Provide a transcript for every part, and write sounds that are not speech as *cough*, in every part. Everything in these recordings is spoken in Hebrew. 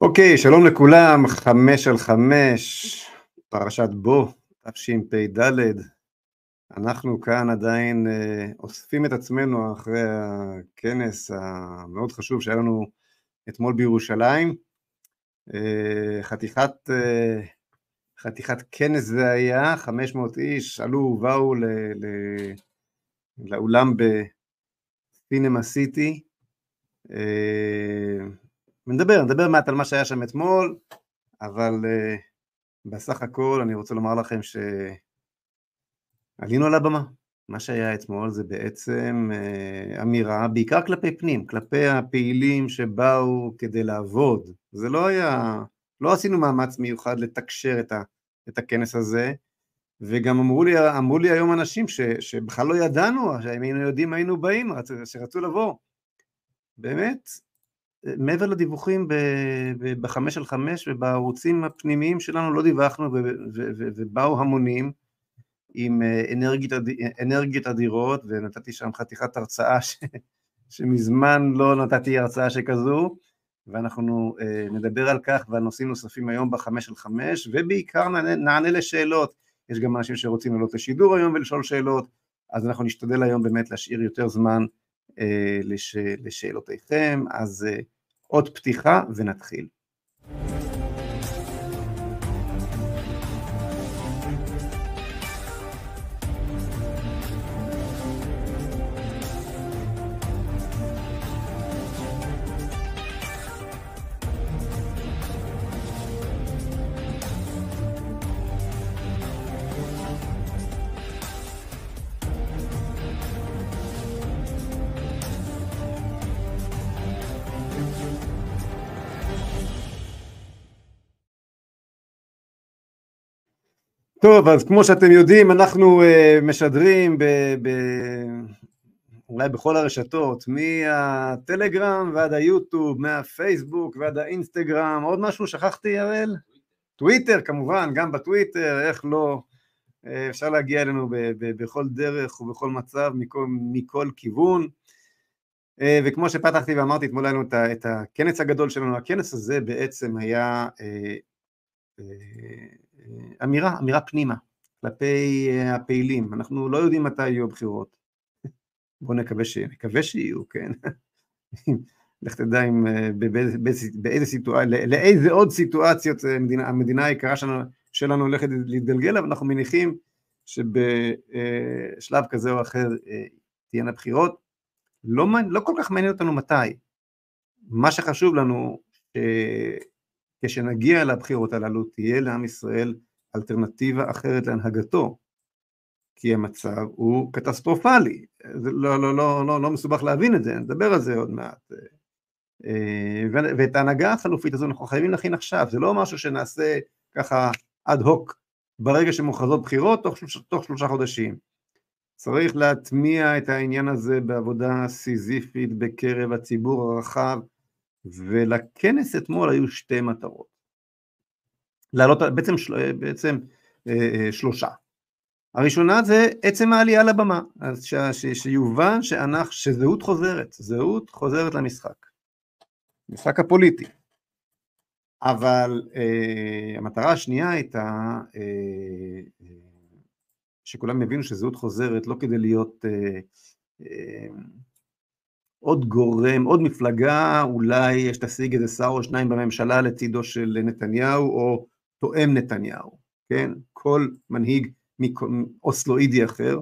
אוקיי, שלום לכולם, חמש על חמש, פרשת בו, תשפ"ד. אנחנו כאן עדיין אה, אוספים את עצמנו אחרי הכנס המאוד חשוב שהיה לנו אתמול בירושלים. אה, חתיכת, אה, חתיכת כנס זה היה, 500 איש עלו ובאו ל, ל, לאולם בסינמה סיטי. נדבר, נדבר מעט על מה שהיה שם אתמול, אבל uh, בסך הכל אני רוצה לומר לכם שעלינו על הבמה. מה שהיה אתמול זה בעצם uh, אמירה, בעיקר כלפי פנים, כלפי הפעילים שבאו כדי לעבוד. זה לא היה, לא עשינו מאמץ מיוחד לתקשר את, ה, את הכנס הזה, וגם אמרו לי, אמרו לי היום אנשים ש, שבכלל לא ידענו, שאם היינו יודעים היינו באים, שרצו לבוא. באמת, מעבר לדיווחים בחמש על חמש ובערוצים הפנימיים שלנו לא דיווחנו ובאו המונים עם אה, אנרגיות, אנרגיות אדירות ונתתי שם חתיכת הרצאה ש, שמזמן לא נתתי הרצאה שכזו ואנחנו אה, נדבר על כך ועל נושאים נוספים היום בחמש על חמש ובעיקר נענה, נענה לשאלות, יש גם אנשים שרוצים לעלות לשידור היום ולשאול שאלות אז אנחנו נשתדל היום באמת להשאיר יותר זמן אה, לש, לשאלותיכם, אז עוד פתיחה ונתחיל. טוב, אז כמו שאתם יודעים, אנחנו uh, משדרים ב, ב, אולי בכל הרשתות, מהטלגרם ועד היוטיוב, מהפייסבוק ועד האינסטגרם, עוד משהו שכחתי, הראל? טוויטר כמובן, גם בטוויטר, איך לא, uh, אפשר להגיע אלינו ב, ב, בכל דרך ובכל מצב, מכל, מכל כיוון. Uh, וכמו שפתחתי ואמרתי, אתמול היה לנו את, את הכנס הגדול שלנו, הכנס הזה בעצם היה uh, uh, אמירה, אמירה פנימה, כלפי אה, הפעילים, אנחנו לא יודעים מתי יהיו הבחירות, בואו נקווה, ש... נקווה שיהיו, כן, *laughs* לך תדע אם אה, באיזה סיטואציה, לאיזה עוד סיטואציות אה, המדינה, המדינה היקרה שלנו, שלנו הולכת להתגלגל, אבל אנחנו מניחים שבשלב כזה או אחר תהיינה בחירות, לא, לא כל כך מעניין אותנו מתי, מה שחשוב לנו כשנגיע לבחירות הללו תהיה לעם ישראל אלטרנטיבה אחרת להנהגתו, כי המצב הוא קטסטרופלי, זה לא, לא, לא, לא, לא מסובך להבין את זה, נדבר על זה עוד מעט. אה, ואת ההנהגה החלופית הזו אנחנו חייבים להכין עכשיו, זה לא משהו שנעשה ככה אד הוק ברגע שמוכרזות בחירות תוך, תוך שלושה חודשים. צריך להטמיע את העניין הזה בעבודה סיזיפית בקרב הציבור הרחב, ולכנס אתמול היו שתי מטרות. לעלות, בעצם, בעצם אה, אה, שלושה. הראשונה זה עצם העלייה לבמה, אז ש, ש, שיובן שאנחנו, שזהות חוזרת, זהות חוזרת למשחק, משחק הפוליטי. אבל אה, המטרה השנייה הייתה אה, אה, שכולם יבינו שזהות חוזרת לא כדי להיות אה, אה, עוד גורם, עוד מפלגה, אולי שתשיג איזה שר או שניים בממשלה לצידו של נתניהו, או תואם נתניהו, כן? כל מנהיג אוסלואידי אחר,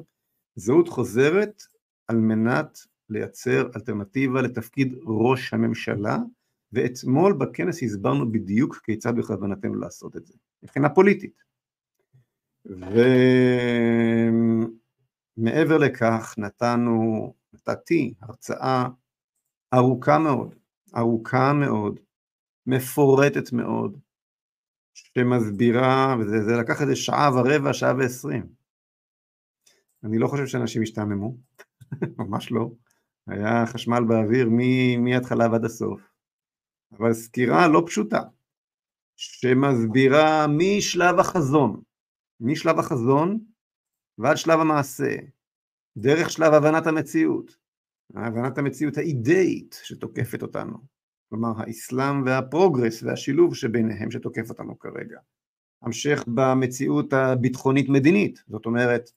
זהות חוזרת על מנת לייצר אלטרנטיבה לתפקיד ראש הממשלה, ואתמול בכנס הסברנו בדיוק כיצד בכוונתנו לעשות את זה, מבחינה פוליטית. ומעבר לכך נתנו נתתי הרצאה ארוכה מאוד, ארוכה מאוד, מפורטת מאוד, שמסבירה, וזה לקח איזה שעה ורבע, שעה ועשרים. אני לא חושב שאנשים השתעממו, *laughs* ממש לא. היה חשמל באוויר מההתחלה ועד הסוף. אבל סקירה לא פשוטה, שמסבירה משלב החזון, משלב החזון ועד שלב המעשה, דרך שלב הבנת המציאות, הבנת המציאות האידאית שתוקפת אותנו, כלומר האסלאם והפרוגרס והשילוב שביניהם שתוקף אותנו כרגע. המשך במציאות הביטחונית מדינית, זאת אומרת,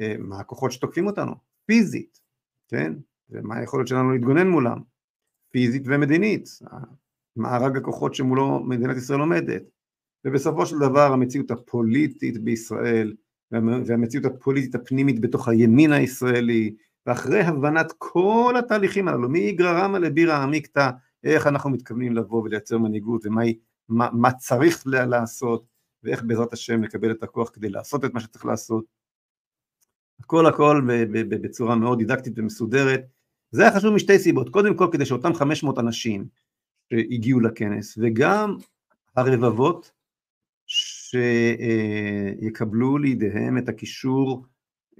אה, מה הכוחות שתוקפים אותנו, פיזית, כן, ומה היכולת שלנו להתגונן מולם, פיזית ומדינית, מארג הכוחות שמולו מדינת ישראל עומדת, ובסופו של דבר המציאות הפוליטית בישראל והמציאות הפוליטית הפנימית בתוך הימין הישראלי ואחרי הבנת כל התהליכים הללו מגררמה לבירה עמיקתא איך אנחנו מתכוונים לבוא ולייצר מנהיגות ומה מה, מה צריך לעשות ואיך בעזרת השם לקבל את הכוח כדי לעשות את מה שצריך לעשות. הכל הכל בצורה מאוד דידקטית ומסודרת. זה היה חשוב משתי סיבות. קודם כל כדי שאותם 500 אנשים שהגיעו לכנס וגם הרבבות שיקבלו לידיהם את הקישור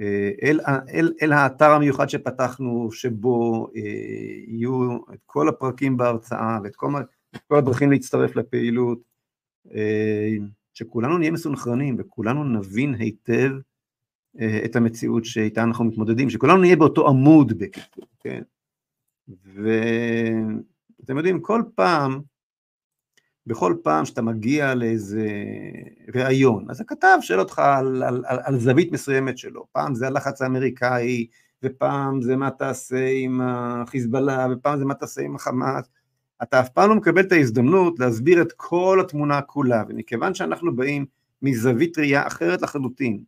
אה, אל, אל, אל האתר המיוחד שפתחנו, שבו אה, יהיו את כל הפרקים בהרצאה ואת כל, כל הדרכים להצטרף לפעילות, אה, שכולנו נהיה מסונכרנים וכולנו נבין היטב את המציאות שאיתה אנחנו מתמודדים, שכולנו נהיה באותו עמוד בקיצור, כן? ואתם יודעים, כל פעם בכל פעם שאתה מגיע לאיזה ראיון, אז הכתב שואל אותך על, על, על, על זווית מסוימת שלו, פעם זה הלחץ האמריקאי, ופעם זה מה תעשה עם החיזבאללה, ופעם זה מה תעשה עם החמאס, אתה אף פעם לא מקבל את ההזדמנות להסביר את כל התמונה כולה, ומכיוון שאנחנו באים מזווית ראייה אחרת לחלוטין,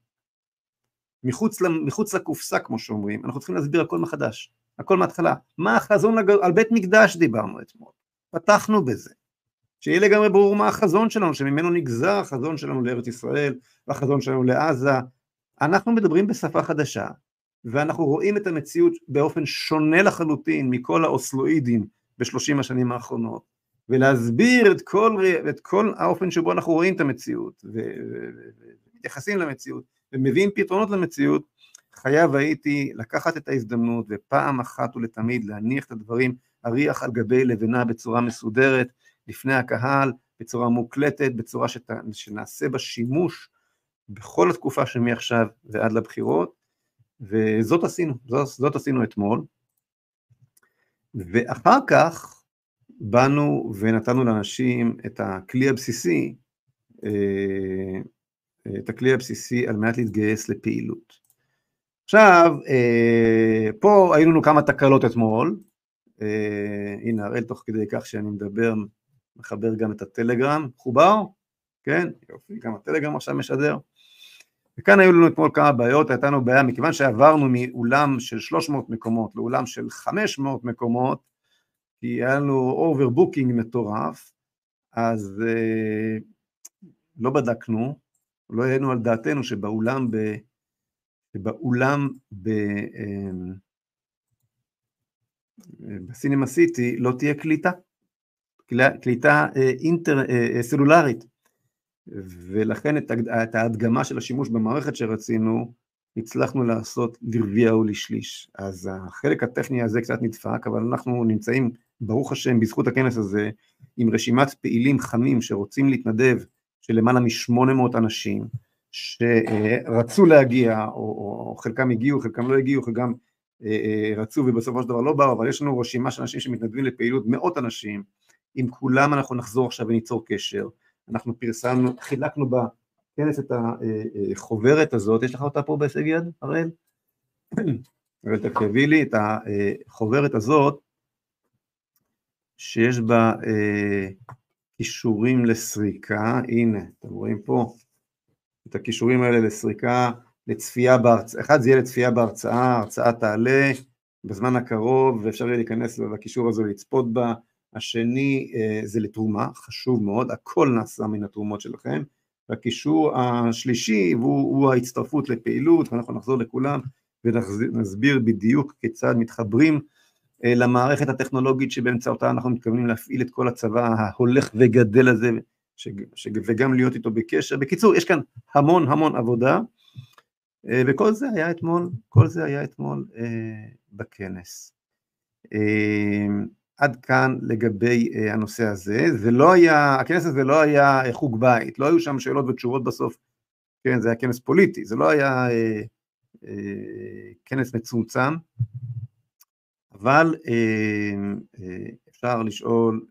מחוץ, מחוץ לקופסה כמו שאומרים, אנחנו צריכים להסביר הכל מחדש, הכל מההתחלה, מה החזון על בית מקדש דיברנו אתמול, פתחנו בזה, שיהיה לגמרי ברור מה החזון שלנו, שממנו נגזר החזון שלנו לארץ ישראל והחזון שלנו לעזה. אנחנו מדברים בשפה חדשה, ואנחנו רואים את המציאות באופן שונה לחלוטין מכל האוסלואידים בשלושים השנים האחרונות, ולהסביר את כל, את כל האופן שבו אנחנו רואים את המציאות, ומתייחסים למציאות, ומביאים פתרונות למציאות, חייב הייתי לקחת את ההזדמנות ופעם אחת ולתמיד להניח את הדברים אריח על גבי לבנה בצורה מסודרת, לפני הקהל, בצורה מוקלטת, בצורה שת, שנעשה בה שימוש בכל התקופה שמעכשיו ועד לבחירות, וזאת עשינו, זאת, זאת עשינו אתמול, ואחר כך באנו ונתנו לאנשים את הכלי הבסיסי, אה, את הכלי הבסיסי על מנת להתגייס לפעילות. עכשיו, אה, פה היו לנו כמה תקלות אתמול, אה, הנה הראל תוך כדי כך שאני מדבר מחבר גם את הטלגרם, חובר, כן, יופי, גם הטלגרם עכשיו משדר. וכאן היו לנו אתמול כמה בעיות, הייתה לנו בעיה, מכיוון שעברנו מאולם של 300 מקומות לאולם של 500 מקומות, כי היה לנו overbooking מטורף, אז אה, לא בדקנו, לא העלינו על דעתנו שבאולם ב... שבאולם ב... אה, בסינמה סיטי לא תהיה קליטה. קליטה אה, אינטר אה, אה, סלולרית, ולכן את ההדגמה של השימוש במערכת שרצינו, הצלחנו לעשות לרביע או לשליש. אז החלק הטכני הזה קצת נדפק, אבל אנחנו נמצאים, ברוך השם, בזכות הכנס הזה, עם רשימת פעילים חמים שרוצים להתנדב, של למעלה מ-800 אנשים, שרצו להגיע, או, או חלקם הגיעו, חלקם לא הגיעו, חלקם רצו ובסופו של דבר לא באו, אבל יש לנו רשימה של אנשים שמתנדבים לפעילות, מאות אנשים, עם כולם אנחנו נחזור עכשיו וניצור קשר. אנחנו פרסמנו, חילקנו בכנס את החוברת הזאת, יש לך אותה פה בהישג יד, הראל? הראל תקרבי לי את החוברת הזאת, שיש בה אה, כישורים לסריקה, הנה, אתם רואים פה את הכישורים האלה לסריקה, לצפייה בהרצאה, אחד זה יהיה לצפייה בהרצאה, ההרצאה תעלה בזמן הקרוב, ואפשר יהיה להיכנס לקישור הזה ולצפות בה, השני אה, זה לתרומה, חשוב מאוד, הכל נעשה מן התרומות שלכם, והקישור השלישי הוא, הוא ההצטרפות לפעילות, ואנחנו נחזור לכולם ונסביר בדיוק כיצד מתחברים אה, למערכת הטכנולוגית שבאמצעותה אנחנו מתכוונים להפעיל את כל הצבא ההולך וגדל הזה, ש, ש, וגם להיות איתו בקשר. בקיצור, יש כאן המון המון עבודה, אה, וכל זה היה אתמול, כל זה היה אתמול בכנס. עד כאן לגבי uh, הנושא הזה, זה לא היה, הכנס הזה לא היה uh, חוג בית, לא היו שם שאלות ותשובות בסוף, כן, זה היה כנס פוליטי, זה לא היה uh, uh, כנס מצומצם, אבל uh, uh, אפשר לשאול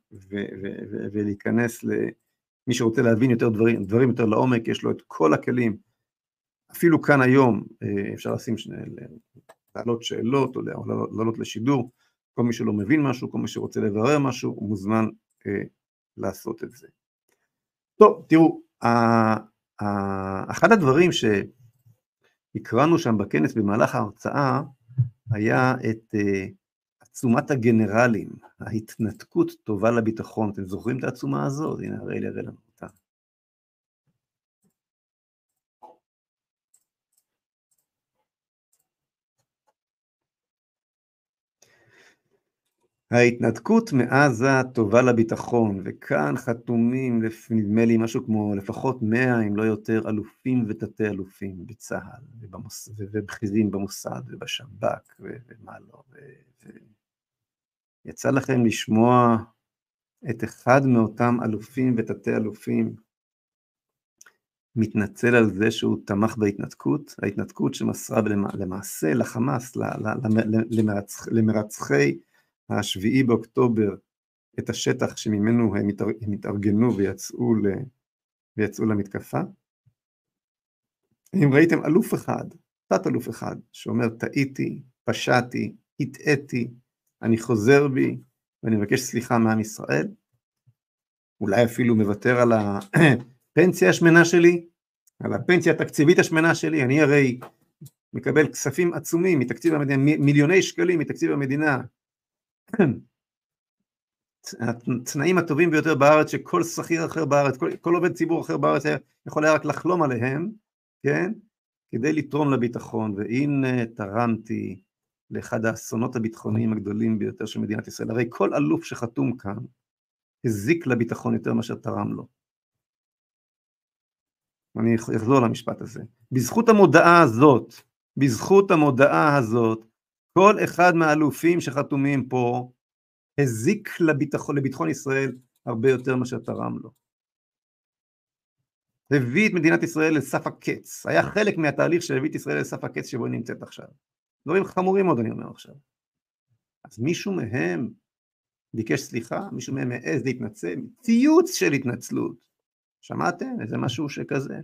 ולהיכנס למי שרוצה להבין יותר דברים, דברים יותר לעומק, יש לו את כל הכלים. אפילו כאן היום אה, אפשר לשים, שני, להעלות שאלות או לעלות לשידור, כל מי שלא מבין משהו, כל מי שרוצה לברר משהו, הוא מוזמן אה, לעשות את זה. טוב, תראו, אחד הדברים שהקראנו שם בכנס במהלך ההרצאה היה את אה, עצומת הגנרלים, ההתנתקות טובה לביטחון. אתם זוכרים את העצומה הזאת? הנה, הרי לי, הרי לנו אותה. ההתנתקות מעזה טובה לביטחון, וכאן חתומים, נדמה לי משהו כמו לפחות מאה, אם לא יותר, אלופים ותתי אלופים בצה"ל, ובמוס... ובכירים במוסד ובשב"כ ומה לא. ו... יצא לכם לשמוע את אחד מאותם אלופים ותתי אלופים מתנצל על זה שהוא תמך בהתנתקות, ההתנתקות שמסרה למעשה לחמאס, למרצחי השביעי באוקטובר את השטח שממנו הם התארגנו ויצאו, ל, ויצאו למתקפה. אם ראיתם אלוף אחד, תת אלוף אחד, שאומר טעיתי, פשעתי, הטעיתי, אני חוזר בי ואני מבקש סליחה מעם ישראל, אולי אפילו מוותר על הפנסיה השמנה שלי, על הפנסיה התקציבית השמנה שלי, אני הרי מקבל כספים עצומים מתקציב המדינה, מיליוני שקלים מתקציב המדינה, התנאים הטובים ביותר בארץ שכל שכיר אחר בארץ, כל, כל עובד ציבור אחר בארץ יכול היה רק לחלום עליהם, כן? כדי לתרום לביטחון, והנה תרמתי לאחד האסונות הביטחוניים הגדולים ביותר של מדינת ישראל. הרי כל אלוף שחתום כאן הזיק לביטחון יותר מאשר תרם לו. אני אחזור למשפט הזה. בזכות המודעה הזאת, בזכות המודעה הזאת, כל אחד מהאלופים שחתומים פה הזיק לביטחון, לביטחון ישראל הרבה יותר מאשר תרם לו. הביא את מדינת ישראל לסף הקץ, היה חלק מהתהליך שהביא את ישראל לסף הקץ שבו היא נמצאת עכשיו. דברים חמורים מאוד אני אומר עכשיו. אז מישהו מהם ביקש סליחה, מישהו מהם העז להתנצל, ציוץ של התנצלות. שמעתם? איזה משהו שכזה.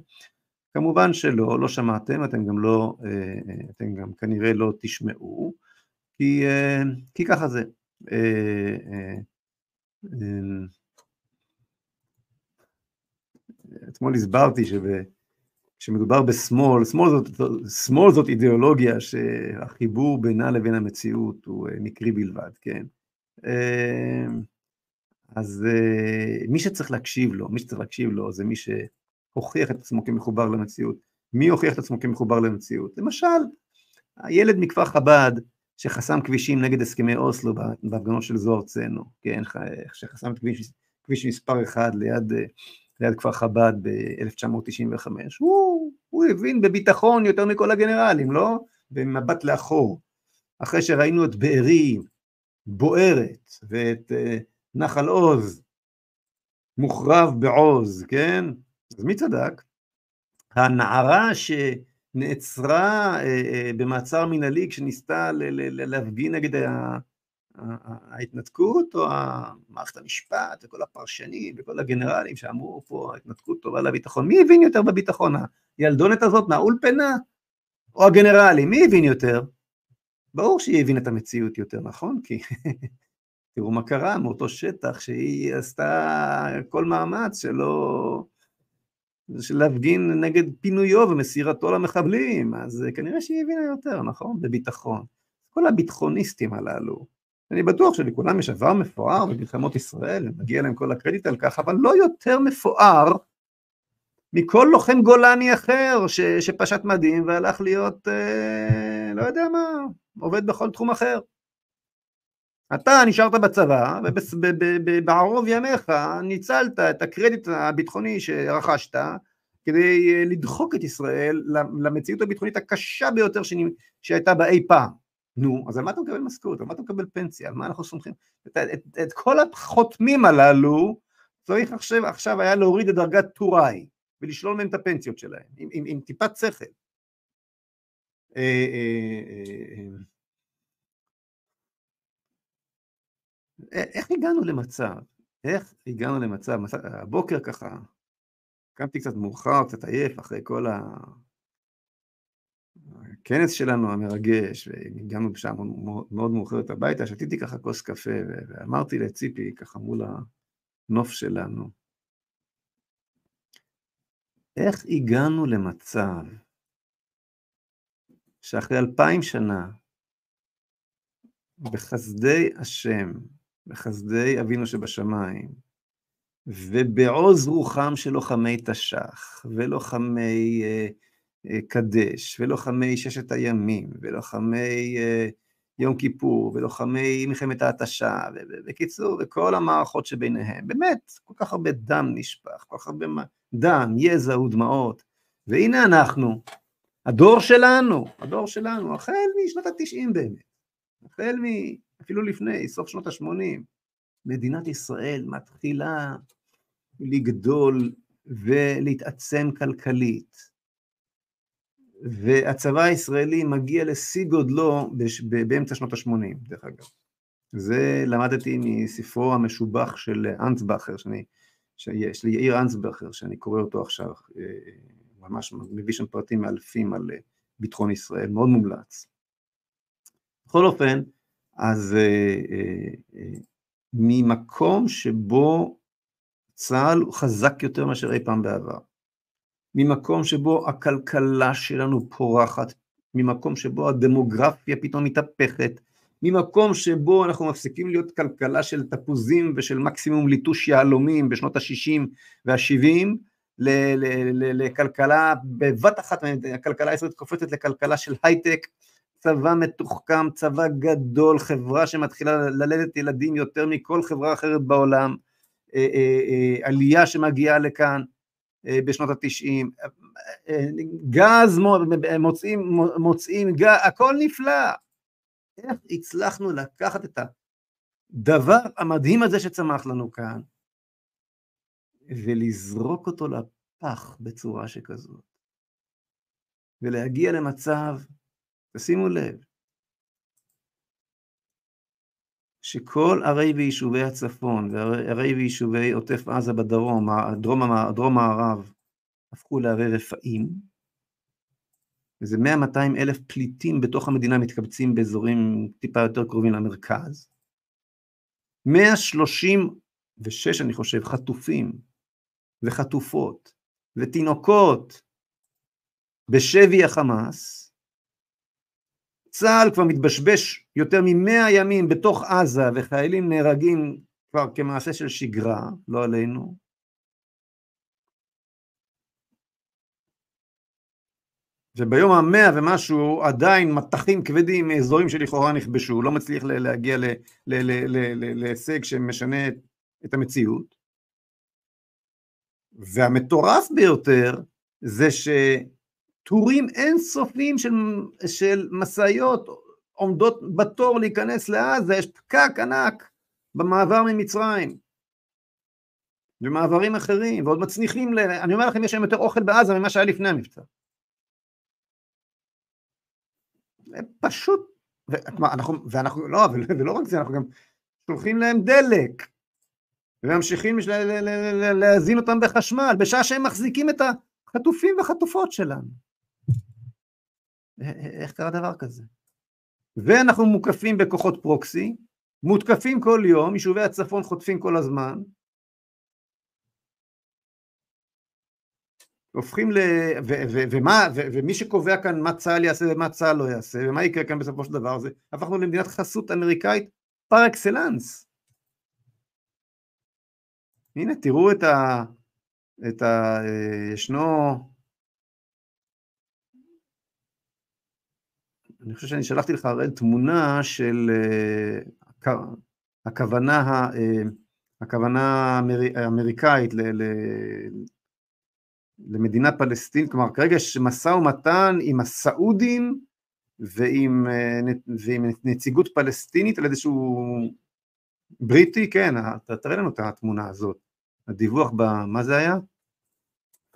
כמובן שלא, לא שמעתם, אתם גם לא, אה, אתם גם כנראה לא תשמעו, כי, אה, כי ככה זה. אה, אתמול הסברתי שב... כשמדובר בשמאל, שמאל זאת, שמאל זאת אידיאולוגיה שהחיבור בינה לבין המציאות הוא אה, מקרי בלבד, כן? אה, אז אה, מי שצריך להקשיב לו, מי שצריך להקשיב לו זה מי שהוכיח את עצמו כמחובר למציאות. מי הוכיח את עצמו כמחובר למציאות? למשל, הילד מכפר חב"ד שחסם כבישים נגד הסכמי אוסלו בהפגנות של זוהר צנו, כן, שחסם את כביש, כביש מספר אחד ליד ליד כפר חב"ד ב-1995, הוא, הוא הבין בביטחון יותר מכל הגנרלים, לא? במבט לאחור. אחרי שראינו את בארי בוערת ואת uh, נחל עוז מוחרב בעוז, כן? אז מי צדק? הנערה שנעצרה uh, uh, במעצר מינהלי כשניסתה להפגין נגד ההתנתקות או מערכת המשפט וכל הפרשנים וכל הגנרלים שאמרו פה ההתנתקות טובה לביטחון, מי הבין יותר בביטחון? הילדונת הזאת מהאולפנה או הגנרלים? מי הבין יותר? ברור שהיא הבינה את המציאות יותר, נכון? כי *laughs* תראו מה קרה מאותו שטח שהיא עשתה כל מאמץ שלא... של להפגין נגד פינויו ומסירתו למחבלים, אז כנראה שהיא הבינה יותר, נכון? בביטחון. כל הביטחוניסטים הללו, אני בטוח שלכולם יש עבר מפואר במלחמות ישראל, ומגיע להם כל הקרדיט על כך, אבל לא יותר מפואר מכל לוחם גולני אחר ש, שפשט מדים והלך להיות, אה, לא יודע מה, עובד בכל תחום אחר. אתה נשארת בצבא, ובערוב ימיך ניצלת את הקרדיט הביטחוני שרכשת, כדי אה, לדחוק את ישראל למציאות הביטחונית הקשה ביותר שהייתה בה אי פעם. נו, אז על מה אתה מקבל משכורת? על מה אתה מקבל פנסיה? על מה אנחנו סומכים? את, את, את כל החותמים הללו צריך עכשיו, עכשיו היה להוריד את דרגת טוראי ולשלול מהם את הפנסיות שלהם, עם, עם, עם טיפת שכל. אה, אה, איך הגענו למצב, איך הגענו למצב, הבוקר ככה, קמתי קצת מאוחר, קצת עייף, אחרי כל הכנס שלנו המרגש, והגענו בשעה מאוד מאוחרת הביתה, שתיתי ככה כוס קפה, ואמרתי לציפי, ככה מול הנוף שלנו, איך הגענו למצב שאחרי אלפיים שנה, בחסדי השם, בחסדי אבינו שבשמיים, ובעוז רוחם של לוחמי תש"ח, ולוחמי אה, אה, קדש, ולוחמי ששת הימים, ולוחמי אה, יום כיפור, ולוחמי מלחמת ההתשה, בקיצור, וכל המערכות שביניהם, באמת, כל כך הרבה דם נשפך, כל כך הרבה דם, יזע ודמעות, והנה אנחנו, הדור שלנו, הדור שלנו, החל משנות התשעים באמת, החל מ... אפילו לפני, סוף שנות ה-80, מדינת ישראל מתחילה לגדול ולהתעצם כלכלית, והצבא הישראלי מגיע לשיא גודלו באמצע שנות ה-80, דרך אגב. זה למדתי מספרו המשובח של אנסבכר, שאני, שיש לי יאיר אנסבכר, שאני קורא אותו עכשיו, אה, ממש מביא שם פרטים מאלפים על אה, ביטחון ישראל, מאוד מומלץ. בכל אופן, אז אה, ממקום שבו צה"ל חזק יותר מאשר אי פעם בעבר, ממקום שבו הכלכלה שלנו פורחת, ממקום שבו הדמוגרפיה פתאום מתהפכת, ממקום שבו אנחנו מפסיקים להיות כלכלה של תפוזים ושל מקסימום ליטוש יהלומים בשנות ה-60 וה-70, לכלכלה, בבת אחת הכלכלה הישראלית קופצת לכלכלה של הייטק, צבא מתוחכם, צבא גדול, חברה שמתחילה ללדת ילדים יותר מכל חברה אחרת בעולם, אה, אה, אה, עלייה שמגיעה לכאן, בשנות התשעים, גז מוצאים, מוצאים גז, הכל נפלא. איך הצלחנו לקחת את הדבר המדהים הזה שצמח לנו כאן, ולזרוק אותו לפח בצורה שכזאת, ולהגיע למצב, תשימו לב, שכל ערי ויישובי הצפון וערי ויישובי עוטף עזה בדרום, דרום מערב, הפכו לערי רפאים, וזה 100-200 אלף פליטים בתוך המדינה מתקבצים באזורים טיפה יותר קרובים למרכז. 136, אני חושב, חטופים וחטופות ותינוקות בשבי החמאס, צה"ל כבר מתבשבש יותר ממאה ימים בתוך עזה וחיילים נהרגים כבר כמעשה של שגרה, לא עלינו. וביום המאה ומשהו עדיין מטחים כבדים מאזורים שלכאורה נכבשו, לא מצליח להגיע להישג שמשנה את המציאות. והמטורף ביותר זה ש... טורים אינסופיים של, של משאיות עומדות בתור להיכנס לעזה, יש פקק ענק במעבר ממצרים ומעברים אחרים, ועוד מצניחים, ל... אני אומר לכם, יש להם יותר אוכל בעזה ממה שהיה לפני המבצע. פשוט, ואנחנו, ואנחנו לא, *laughs* ולא רק זה, אנחנו גם שולחים להם דלק, וממשיכים להזין אותם בחשמל, בשעה שהם מחזיקים את החטופים והחטופות שלנו. איך קרה דבר כזה? ואנחנו מוקפים בכוחות פרוקסי, מותקפים כל יום, יישובי הצפון חוטפים כל הזמן, הופכים ל... ו, ו, ומה, ו, ומי שקובע כאן מה צה"ל יעשה ומה צה"ל לא יעשה, ומה יקרה כאן בסופו של דבר, זה הפכנו למדינת חסות אמריקאית פר אקסלנס. הנה, תראו את ה... את ה... אה, ישנו אני חושב שאני שלחתי לך הראל תמונה של uh, הכוונה, uh, הכוונה האמריקאית ל, ל, למדינה פלסטינית, כלומר כרגע יש משא ומתן עם הסעודים ועם, uh, ועם נציגות פלסטינית על איזשהו בריטי, כן, תראה לנו את התמונה הזאת, הדיווח, ב, מה זה היה?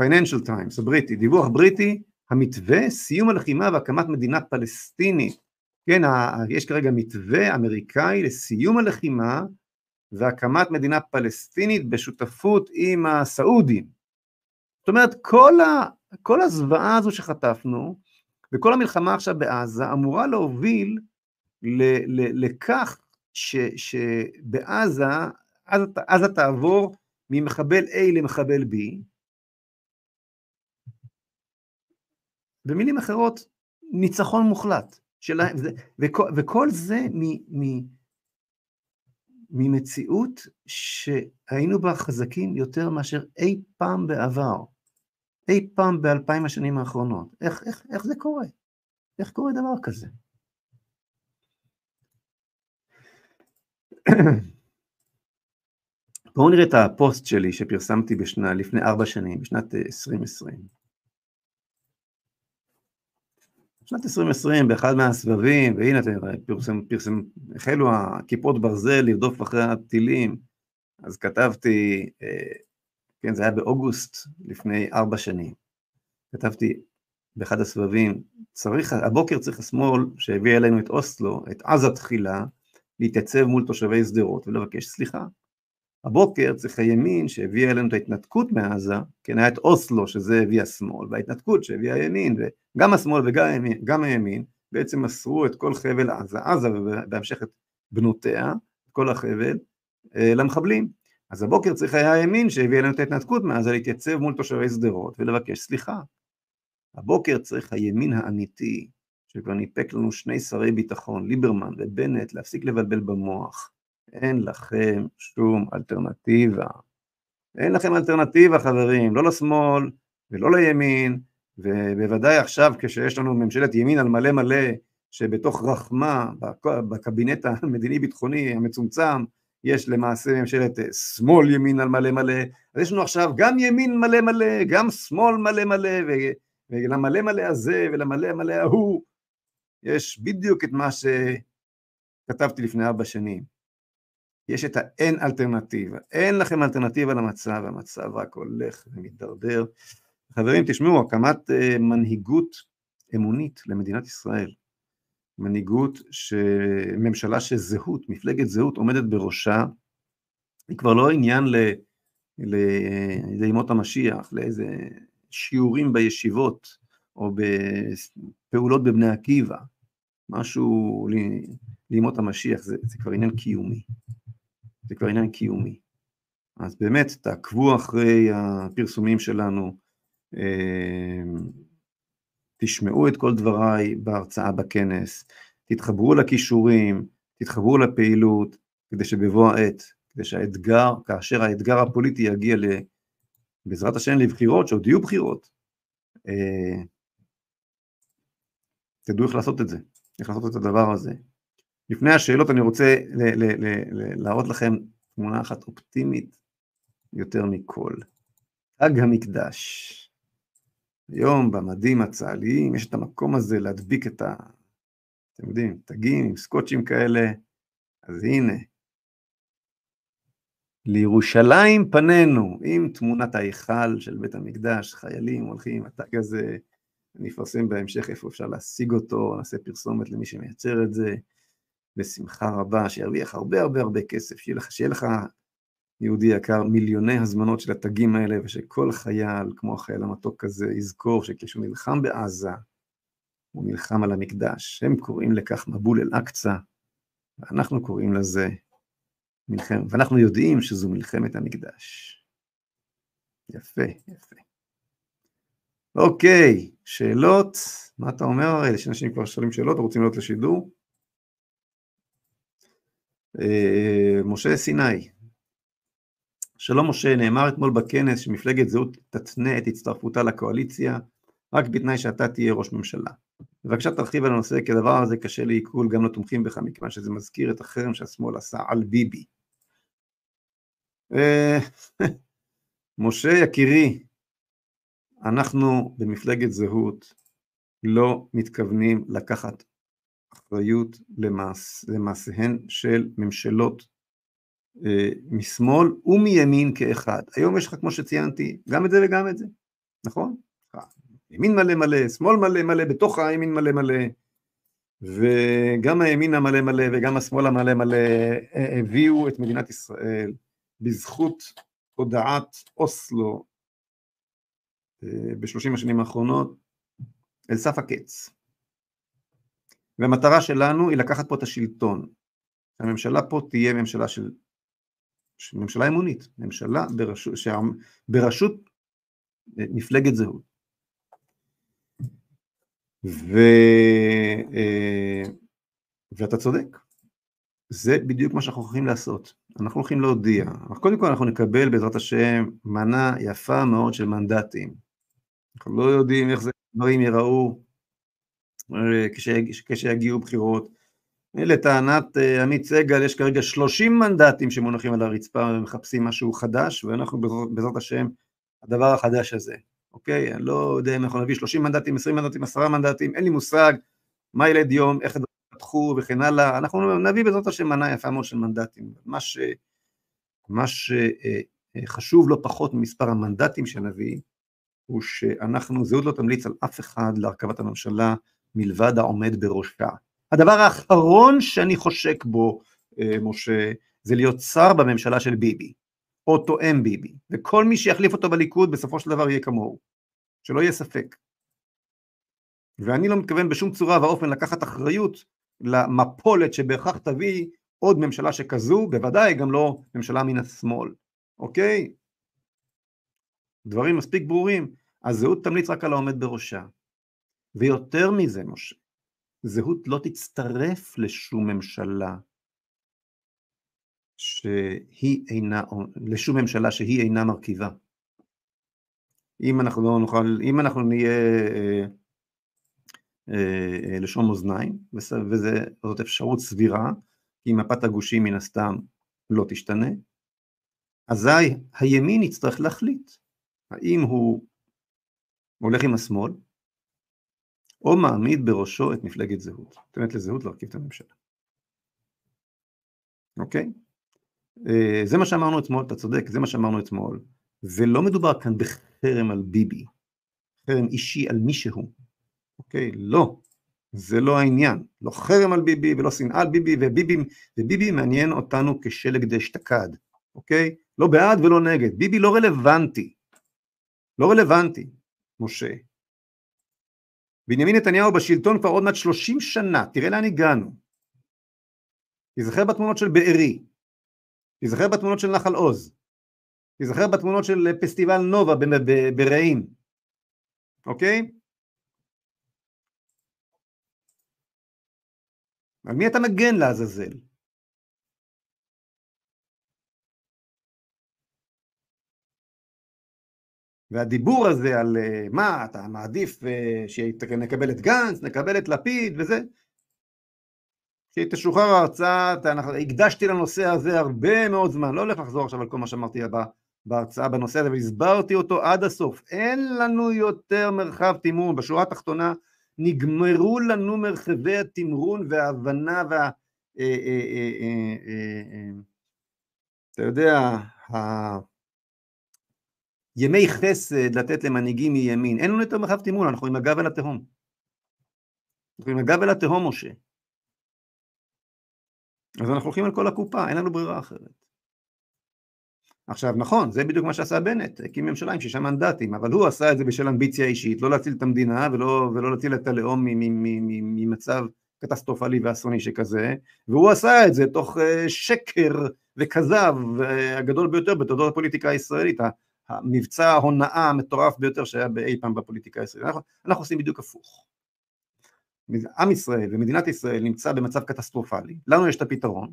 Financial Times, הבריטי, דיווח בריטי המתווה סיום הלחימה והקמת מדינה פלסטינית, כן, יש כרגע מתווה אמריקאי לסיום הלחימה והקמת מדינה פלסטינית בשותפות עם הסעודים. זאת אומרת, כל, ה, כל הזוועה הזו שחטפנו, וכל המלחמה עכשיו בעזה, אמורה להוביל ל, ל, לכך ש, שבעזה, עזה, עזה תעבור ממחבל A למחבל B. במילים אחרות, ניצחון מוחלט. של, וכל, וכל זה מ, מ, ממציאות שהיינו בה חזקים יותר מאשר אי פעם בעבר, אי פעם באלפיים השנים האחרונות. איך, איך, איך זה קורה? איך קורה דבר כזה? בואו נראה את הפוסט שלי שפרסמתי בשנה, לפני ארבע שנים, בשנת 2020. אה, שנת 2020 באחד מהסבבים, והנה אתם פרסם, פרסם, החלו הכיפות ברזל לרדוף אחרי הטילים, אז כתבתי, אה, כן זה היה באוגוסט לפני ארבע שנים, כתבתי באחד הסבבים, צריך, הבוקר צריך השמאל שהביא אלינו את אוסלו, את עזה תחילה, להתייצב מול תושבי שדרות ולבקש סליחה. הבוקר צריך הימין שהביא אלינו את ההתנתקות מעזה, כן היה את אוסלו שזה הביא השמאל, וההתנתקות שהביא הימין, וגם השמאל וגם הימין בעצם מסרו את כל חבל עזה, עזה ובהמשך את בנותיה, כל החבל, אה, למחבלים. אז הבוקר צריך היה הימין שהביא אלינו את ההתנתקות מעזה להתייצב מול תושבי שדרות ולבקש סליחה. הבוקר צריך הימין האמיתי, שכבר ניפק לנו שני שרי ביטחון, ליברמן ובנט, להפסיק לבלבל במוח. אין לכם שום אלטרנטיבה. אין לכם אלטרנטיבה חברים, לא לשמאל ולא לימין, ובוודאי עכשיו כששיש לנו ממשלת ימין על מלא מלא, שבתוך רחמה, בקבינט המדיני-ביטחוני המצומצם, יש למעשה ממשלת שמאל ימין על מלא מלא, אז יש לנו עכשיו גם ימין מלא מלא, גם שמאל מלא מלא, ולמלא מלא הזה ולמלא מלא ההוא, יש בדיוק את מה שכתבתי לפני ארבע שנים. יש את האין אלטרנטיבה, אין לכם אלטרנטיבה למצב, המצב רק הולך ומתדרדר. חברים, תשמעו, הקמת uh, מנהיגות אמונית למדינת ישראל, מנהיגות, ש... ממשלה שזהות, מפלגת זהות עומדת בראשה, היא כבר לא עניין ל... ל... לימות המשיח, לאיזה שיעורים בישיבות, או בפעולות בבני עקיבא, משהו לימות המשיח, זה, זה כבר עניין קיומי. זה כבר עניין קיומי. אז באמת, תעקבו אחרי הפרסומים שלנו, אמ, תשמעו את כל דבריי בהרצאה בכנס, תתחברו לכישורים, תתחברו לפעילות, כדי שבבוא העת, כדי שהאתגר, כאשר האתגר הפוליטי יגיע ל... בעזרת השם לבחירות, שעוד יהיו בחירות, אה, תדעו איך לעשות את זה, איך לעשות את הדבר הזה. לפני השאלות אני רוצה להראות לכם תמונה אחת אופטימית יותר מכל. חג המקדש. היום במדים הצה"ליים יש את המקום הזה להדביק את ה... אתם יודעים, תגים עם סקוצ'ים כאלה, אז הנה. לירושלים פנינו, עם תמונת ההיכל של בית המקדש, חיילים הולכים, התג הזה, אני אפרסם בהמשך איפה אפשר להשיג אותו, נעשה פרסומת למי שמייצר את זה. בשמחה רבה, שירוויח הרבה הרבה הרבה כסף, שיהיה לך, שיהיה לך יהודי יקר, מיליוני הזמנות של התגים האלה, ושכל חייל, כמו החייל המתוק הזה, יזכור שכשהוא נלחם בעזה, הוא נלחם על המקדש. הם קוראים לכך מבול אל-אקצא, ואנחנו קוראים לזה מלחמת, ואנחנו יודעים שזו מלחמת המקדש. יפה, יפה. אוקיי, שאלות? מה אתה אומר הרי? יש אנשים כבר שואלים שאלות, רוצים לעלות לשידור? אה, משה סיני. שלום משה, נאמר אתמול בכנס שמפלגת זהות תתנה את הצטרפותה לקואליציה רק בתנאי שאתה תהיה ראש ממשלה. בבקשה תרחיב על הנושא כי הדבר הזה קשה לעיכול גם לתומכים בך מכיוון שזה מזכיר את החרם שהשמאל עשה על ביבי. אה, *laughs* משה יקירי, אנחנו במפלגת זהות לא מתכוונים לקחת אחריות למעש, למעשיהן של ממשלות אה, משמאל ומימין כאחד. היום יש לך, כמו שציינתי, גם את זה וגם את זה, נכון? ימין מלא מלא, שמאל מלא מלא, בתוך הימין מלא מלא. וגם הימין המלא מלא וגם השמאל המלא מלא הביאו את מדינת ישראל בזכות הודעת אוסלו אה, בשלושים השנים האחרונות אל סף הקץ. והמטרה שלנו היא לקחת פה את השלטון. הממשלה פה תהיה ממשלה של, ממשלה אמונית, ממשלה בראשות אה, מפלגת זהות. ו, אה, ואתה צודק, זה בדיוק מה שאנחנו הולכים לעשות. אנחנו הולכים להודיע. קודם כל אנחנו נקבל בעזרת השם מנה יפה מאוד של מנדטים. אנחנו לא יודעים איך זה דברים ייראו כשיגיעו בחירות. לטענת אה, עמית סגל יש כרגע 30 מנדטים שמונחים על הרצפה ומחפשים משהו חדש ואנחנו בעזרת השם הדבר החדש הזה, אוקיי? אני לא יודע אם אנחנו נביא 30 מנדטים, 20 מנדטים, 10 מנדטים, אין לי מושג מה ילד יום, איך הדברים יפתחו וכן הלאה, אנחנו נביא בעזרת השם מנה יפה מאוד של מנדטים. מה, ש, מה שחשוב אה, לא פחות ממספר המנדטים שנביא, הוא שאנחנו, זהות לא תמליץ על אף אחד להרכבת הממשלה מלבד העומד בראשה. הדבר האחרון שאני חושק בו, אה, משה, זה להיות שר בממשלה של ביבי, או תואם ביבי, וכל מי שיחליף אותו בליכוד בסופו של דבר יהיה כמוהו, שלא יהיה ספק. ואני לא מתכוון בשום צורה ואופן לקחת אחריות למפולת שבהכרח תביא עוד ממשלה שכזו, בוודאי גם לא ממשלה מן השמאל, אוקיי? דברים מספיק ברורים, הזהות תמליץ רק על העומד בראשה. ויותר מזה, משה, זהות לא תצטרף לשום ממשלה שהיא אינה, לשום ממשלה שהיא אינה מרכיבה. אם אנחנו לא נוכל, אם אנחנו נהיה אה, אה, אה לשון מאזניים, וזאת אפשרות סבירה, כי מפת הגושים מן הסתם לא תשתנה, אזי הימין יצטרך להחליט האם הוא הולך עם השמאל, או מעמיד בראשו את מפלגת זהות, נותנת לזהות להרכיב את הממשלה. אוקיי? אה, זה מה שאמרנו אתמול, אתה צודק, זה מה שאמרנו אתמול, ולא מדובר כאן בחרם על ביבי, חרם אישי על מישהו, אוקיי? לא, זה לא העניין, לא חרם על ביבי ולא שנאה על ביבי, וביבי, וביבי מעניין אותנו כשלג דאשתקד, אוקיי? לא בעד ולא נגד, ביבי לא רלוונטי, לא רלוונטי, משה. בנימין נתניהו בשלטון כבר עוד מעט 30 שנה, תראה לאן הגענו. תיזכר בתמונות של בארי, תיזכר בתמונות של נחל עוז, תיזכר בתמונות של פסטיבל נובה ברעים, אוקיי? על מי אתה מגן לעזאזל? והדיבור הזה על אה, מה, אתה מעדיף אה, שנקבל את גנץ, נקבל את לפיד וזה, כשתשוחרר ההרצאה, הקדשתי לנושא הזה הרבה מאוד זמן, לא הולך לחזור עכשיו על כל מה שאמרתי בהרצאה בנושא הזה, והסברתי אותו עד הסוף. אין לנו יותר מרחב תמרון, בשורה התחתונה נגמרו לנו מרחבי התמרון וההבנה וה... אה, אתה יודע, ימי חסד לתת למנהיגים מימין, אין לנו יותר מרחב תמרון, אנחנו עם הגב אל התהום. אנחנו עם הגב אל התהום, משה. אז אנחנו הולכים על כל הקופה, אין לנו ברירה אחרת. עכשיו נכון, זה בדיוק מה שעשה בנט, הקים ממשלה עם שישה מנדטים, אבל הוא עשה את זה בשל אמביציה אישית, לא להציל את המדינה ולא, ולא להציל את הלאום ממצב קטסטרופלי ואסוני שכזה, והוא עשה את זה תוך אה, שקר וכזב אה, הגדול ביותר בתולדות הפוליטיקה הישראלית, המבצע ההונאה המטורף ביותר שהיה אי פעם בפוליטיקה הישראלית. אנחנו, אנחנו עושים בדיוק הפוך. עם ישראל ומדינת ישראל נמצא במצב קטסטרופלי, לנו יש את הפתרון,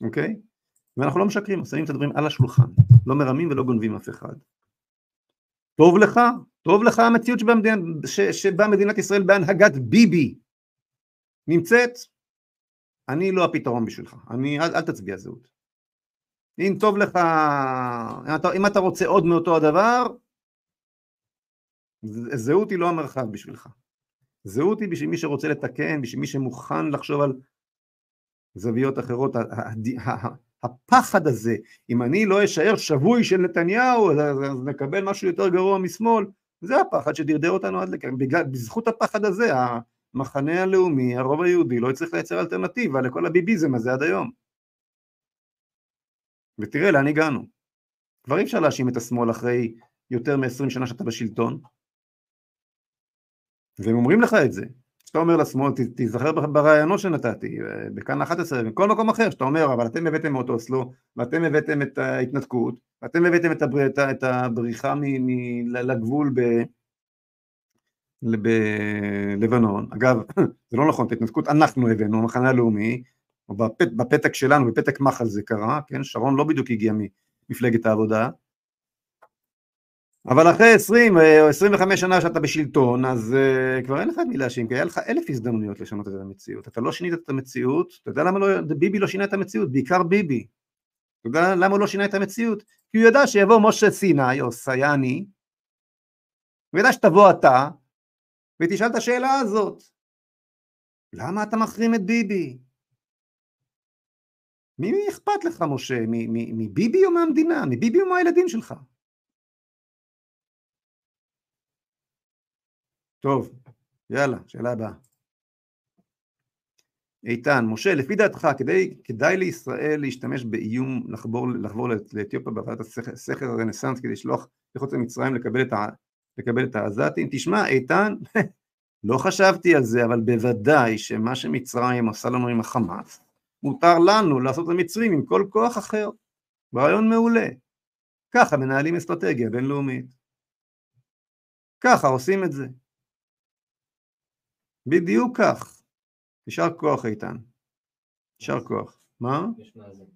אוקיי? ואנחנו לא משקרים, שמים את הדברים על השולחן, לא מרמים ולא גונבים אף אחד. טוב לך, טוב לך המציאות שבה, מדינת, ש, שבה מדינת ישראל בהנהגת ביבי נמצאת, אני לא הפתרון בשבילך, אני, אל, אל תצביע זהות. אם טוב לך, אם אתה, אם אתה רוצה עוד מאותו הדבר, זהות היא לא המרחב בשבילך. זהות היא בשביל מי שרוצה לתקן, בשביל מי שמוכן לחשוב על זוויות אחרות. הפחד הזה, אם אני לא אשאר שבוי של נתניהו, אז נקבל משהו יותר גרוע משמאל, זה הפחד שדרדר אותנו עד לכאן. בזכות הפחד הזה, המחנה הלאומי, הרוב היהודי, לא יצטרך לייצר אלטרנטיבה לכל הביביזם הזה עד היום. ותראה לאן הגענו. כבר אי אפשר להאשים את השמאל אחרי יותר מ-20 שנה שאתה בשלטון, והם אומרים לך את זה. כשאתה אומר לשמאל, תיזכר ברעיונות שנתתי, אה, בכאן 11, בכל מקום אחר, שאתה אומר, אבל אתם הבאתם את אוסלו, ואתם הבאתם את ההתנתקות, ואתם הבאתם את, הבר... את הבריחה מ... מ... לגבול ב... בלבנון, אגב, *laughs* זה לא נכון, את ההתנתקות אנחנו הבאנו, המחנה הלאומי, או בפת, בפתק שלנו, בפתק מח"ל זה קרה, כן, שרון לא בדיוק הגיע ממפלגת העבודה, אבל אחרי 20 או 25 שנה שאתה בשלטון, אז uh, כבר אין לך את מי להאשים, כי היה לך אלף הזדמנויות לשנות את המציאות. אתה לא שינית את המציאות, אתה יודע למה לא, ביבי לא שינה את המציאות, בעיקר ביבי. אתה יודע למה הוא לא שינה את המציאות? כי הוא ידע שיבוא משה סיני או סייני, הוא ידע שתבוא אתה, ותשאל את השאלה הזאת. למה אתה מחרים את ביבי? מי אכפת לך, משה? מביבי או מהמדינה? מביבי או מהילדים שלך? טוב, יאללה, שאלה הבאה. איתן, משה, לפי דעתך, כדי, כדאי לישראל להשתמש באיום לחבור, לחבור לאתיופיה בעבודת הסכר הרנסאנס כדי לשלוח לחוץ למצרים לקבל את, לקבל את העזתים? תשמע, איתן, *laughs* לא חשבתי על זה, אבל בוודאי שמה שמצרים עושה לנו עם החמאס, מותר לנו לעשות למצרים עם כל כוח אחר. רעיון מעולה. ככה מנהלים אסטרטגיה בינלאומית. ככה עושים את זה. בדיוק כך. יישר כוח איתן. יישר כוח. מה? יש מאזין.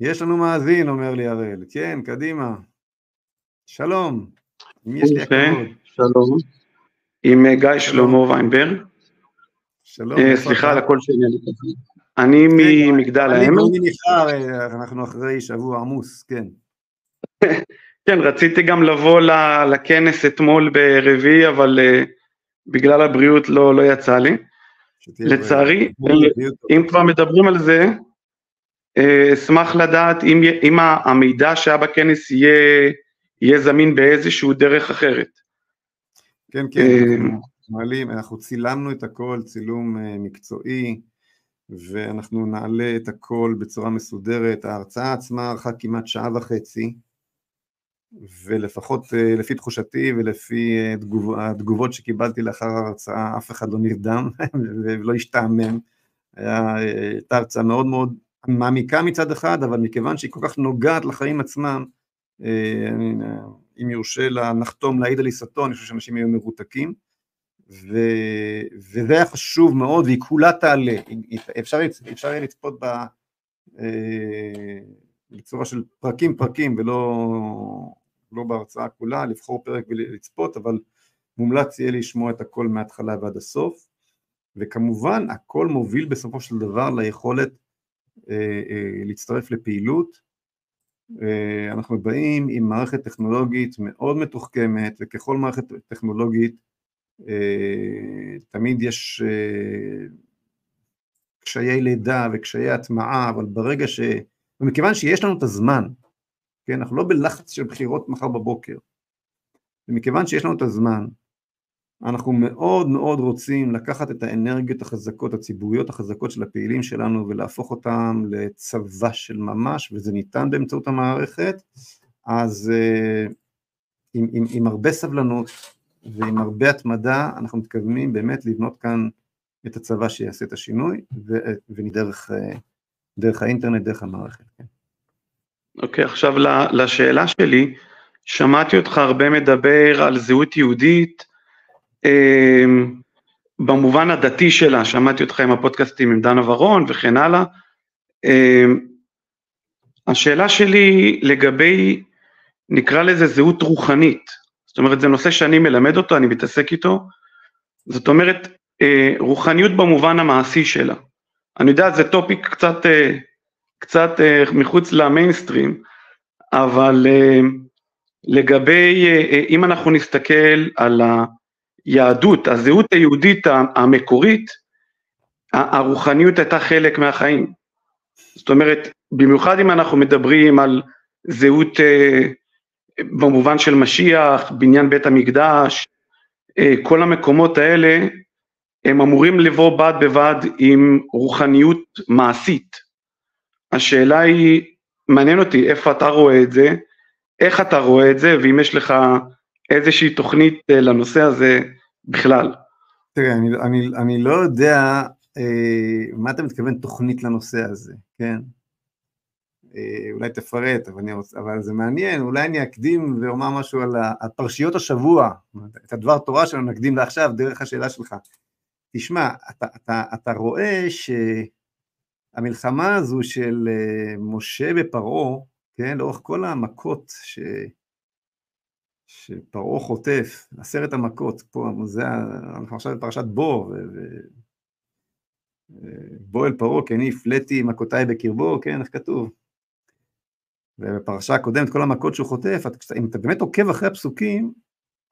יש לנו מאזין, אומר לי הראל. כן, קדימה. שלום. מי יש לי הכבוד? שלום. עם אה, גיא שלמה ויינברג. שלום. אה, סליחה על הקול שלי. אני כן, ממגדל העמק. אנחנו אחרי שבוע עמוס, כן. *laughs* כן, רציתי גם לבוא לכנס אתמול ברביעי, אבל uh, בגלל הבריאות לא, לא יצא לי. לצערי, אם כבר מדברים על זה, אה, אשמח לדעת אם, אם המידע שהיה בכנס יהיה, יהיה זמין באיזשהו דרך אחרת. כן, כן, אה, אנחנו מעלים, אנחנו צילמנו את הכל, צילום אה, מקצועי, ואנחנו נעלה את הכל בצורה מסודרת. ההרצאה עצמה ארכה כמעט שעה וחצי, ולפחות אה, לפי תחושתי ולפי אה, תגוב, התגובות שקיבלתי לאחר ההרצאה, אף אחד לא נרדם *laughs* ולא השתעמם. אה, הייתה הרצאה מאוד מאוד מעמיקה מצד אחד, אבל מכיוון שהיא כל כך נוגעת לחיים עצמם, אם יורשה לה נחתום להעיד על עיסתו, אני חושב שאנשים היו מרותקים, ו... וזה היה חשוב מאוד, והיא כולה תעלה, אפשר, אפשר יהיה לצפות בה בצורה של פרקים פרקים ולא לא בהרצאה כולה, לבחור פרק ולצפות, אבל מומלץ יהיה לשמוע את הכל מההתחלה ועד הסוף, וכמובן הכל מוביל בסופו של דבר ליכולת אה, אה, להצטרף לפעילות. אה, אנחנו באים עם מערכת טכנולוגית מאוד מתוחכמת, וככל מערכת טכנולוגית אה, תמיד יש אה, קשיי לידה וקשיי הטמעה, אבל ברגע ש... ומכיוון שיש לנו את הזמן, כן? אנחנו לא בלחץ של בחירות מחר בבוקר. ומכיוון שיש לנו את הזמן, אנחנו מאוד מאוד רוצים לקחת את האנרגיות החזקות, הציבוריות החזקות של הפעילים שלנו ולהפוך אותם לצבא של ממש, וזה ניתן באמצעות המערכת, אז uh, עם, עם, עם הרבה סבלנות ועם הרבה התמדה, אנחנו מתכוונים באמת לבנות כאן את הצבא שיעשה את השינוי, ודרך דרך האינטרנט, דרך המערכת. כן. אוקיי, okay, עכשיו לשאלה שלי, שמעתי אותך הרבה מדבר על זהות יהודית, אה, במובן הדתי שלה, שמעתי אותך עם הפודקאסטים עם דנה ורון וכן הלאה. אה, השאלה שלי לגבי, נקרא לזה זהות רוחנית, זאת אומרת זה נושא שאני מלמד אותו, אני מתעסק איתו, זאת אומרת אה, רוחניות במובן המעשי שלה. אני יודע, זה טופיק קצת אה, קצת uh, מחוץ למיינסטרים, אבל לגבי, אם אנחנו נסתכל על היהדות, הזהות היהודית המקורית, הרוחניות הייתה חלק מהחיים. זאת אומרת, במיוחד אם אנחנו מדברים על זהות במובן של משיח, בניין בית המקדש, uh, כל המקומות האלה, הם אמורים לבוא בד בבד עם רוחניות מעשית. השאלה היא, מעניין אותי איפה אתה רואה את זה, איך אתה רואה את זה, ואם יש לך איזושהי תוכנית אה, לנושא הזה בכלל. תראה, אני, אני, אני לא יודע אה, מה אתה מתכוון תוכנית לנושא הזה, כן? אה, אולי תפרט, אבל, רוצה, אבל זה מעניין, אולי אני אקדים ואומר משהו על, על פרשיות השבוע, את הדבר תורה שלנו נקדים לעכשיו דרך השאלה שלך. תשמע, אתה, אתה, אתה רואה שהמלחמה הזו של אה, משה בפרעה, כן, לאורך כל המכות ש... שפרעה חוטף, עשרת המכות, פה, זה, אנחנו עכשיו בפרשת בו, ו... בוא אל פרעה, כי אני הפלאתי מכותיי בקרבו, כן, איך כתוב? ובפרשה הקודמת, כל המכות שהוא חוטף, אם אתה באמת עוקב אחרי הפסוקים,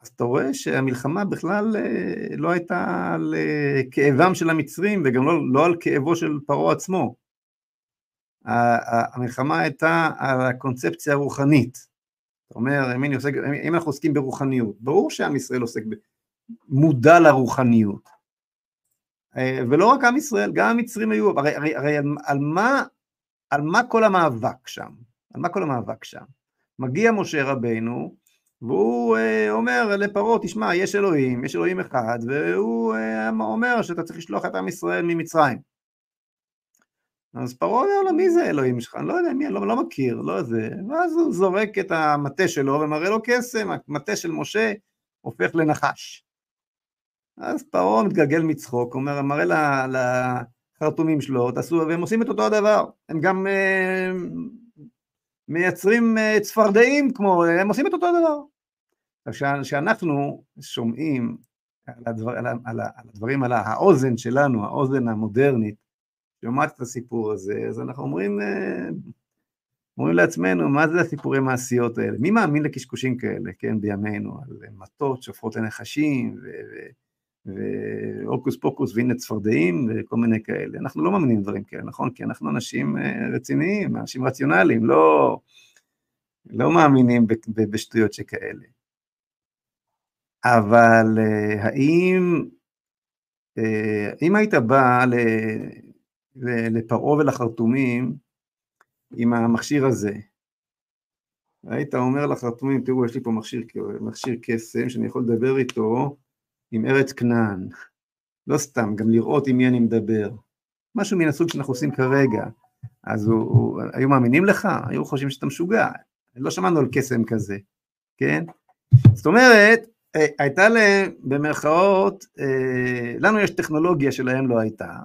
אז אתה רואה שהמלחמה בכלל אה, לא הייתה על אה, כאבם של המצרים, וגם לא, לא על כאבו של פרעה עצמו. המלחמה הייתה על הקונספציה הרוחנית. זאת אומרת, אם, עוסק, אם אנחנו עוסקים ברוחניות, ברור שעם ישראל עוסק, מודע לרוחניות. אה, ולא רק עם ישראל, גם המצרים היו, הרי, הרי, הרי על, מה, על מה כל המאבק שם? על מה כל המאבק שם? מגיע משה רבנו, והוא אה, אומר לפרעה, תשמע, יש אלוהים, יש אלוהים אחד, והוא אה, אומר שאתה צריך לשלוח את עם ישראל ממצרים. אז פרעה אומר לו, מי זה אלוהים שלך? אני לא יודע מי, אני לא, לא מכיר, לא זה. ואז הוא זורק את המטה שלו ומראה לו קסם, המטה של משה הופך לנחש. אז פרעה מתגלגל מצחוק, אומר, מראה לחרטומים שלו, תעשו, והם עושים את אותו הדבר, הם גם אה, מייצרים אה, צפרדעים כמו, הם עושים את אותו הדבר. כשאנחנו שומעים על, הדבר, על, על, על הדברים, על האוזן שלנו, האוזן המודרנית, שומעת את הסיפור הזה, אז אנחנו אומרים, אה, אומרים לעצמנו, מה זה הסיפורי מעשיות האלה? מי מאמין לקשקושים כאלה, כן, בימינו, על מטות שופרות לנחשים, ו... והוקוס פוקוס והנה צפרדעים וכל מיני כאלה. אנחנו לא מאמינים דברים כאלה, נכון? כי אנחנו אנשים אה, רציניים, אנשים רציונליים, לא, לא מאמינים בשטויות שכאלה. אבל אה, האם, אה, אם היית בא לפרעה ולחרטומים עם המכשיר הזה, היית אומר לחרטומים, תראו, יש לי פה מכשיר, מכשיר קסם שאני יכול לדבר איתו, עם ארץ כנען, לא סתם, גם לראות עם מי אני מדבר, משהו מן הסוג שאנחנו עושים כרגע, אז הוא, הוא, היו מאמינים לך? היו חושבים שאתה משוגע, לא שמענו על קסם כזה, כן? זאת אומרת, אה, הייתה להם, במרכאות, אה, לנו יש טכנולוגיה שלהם לא הייתה,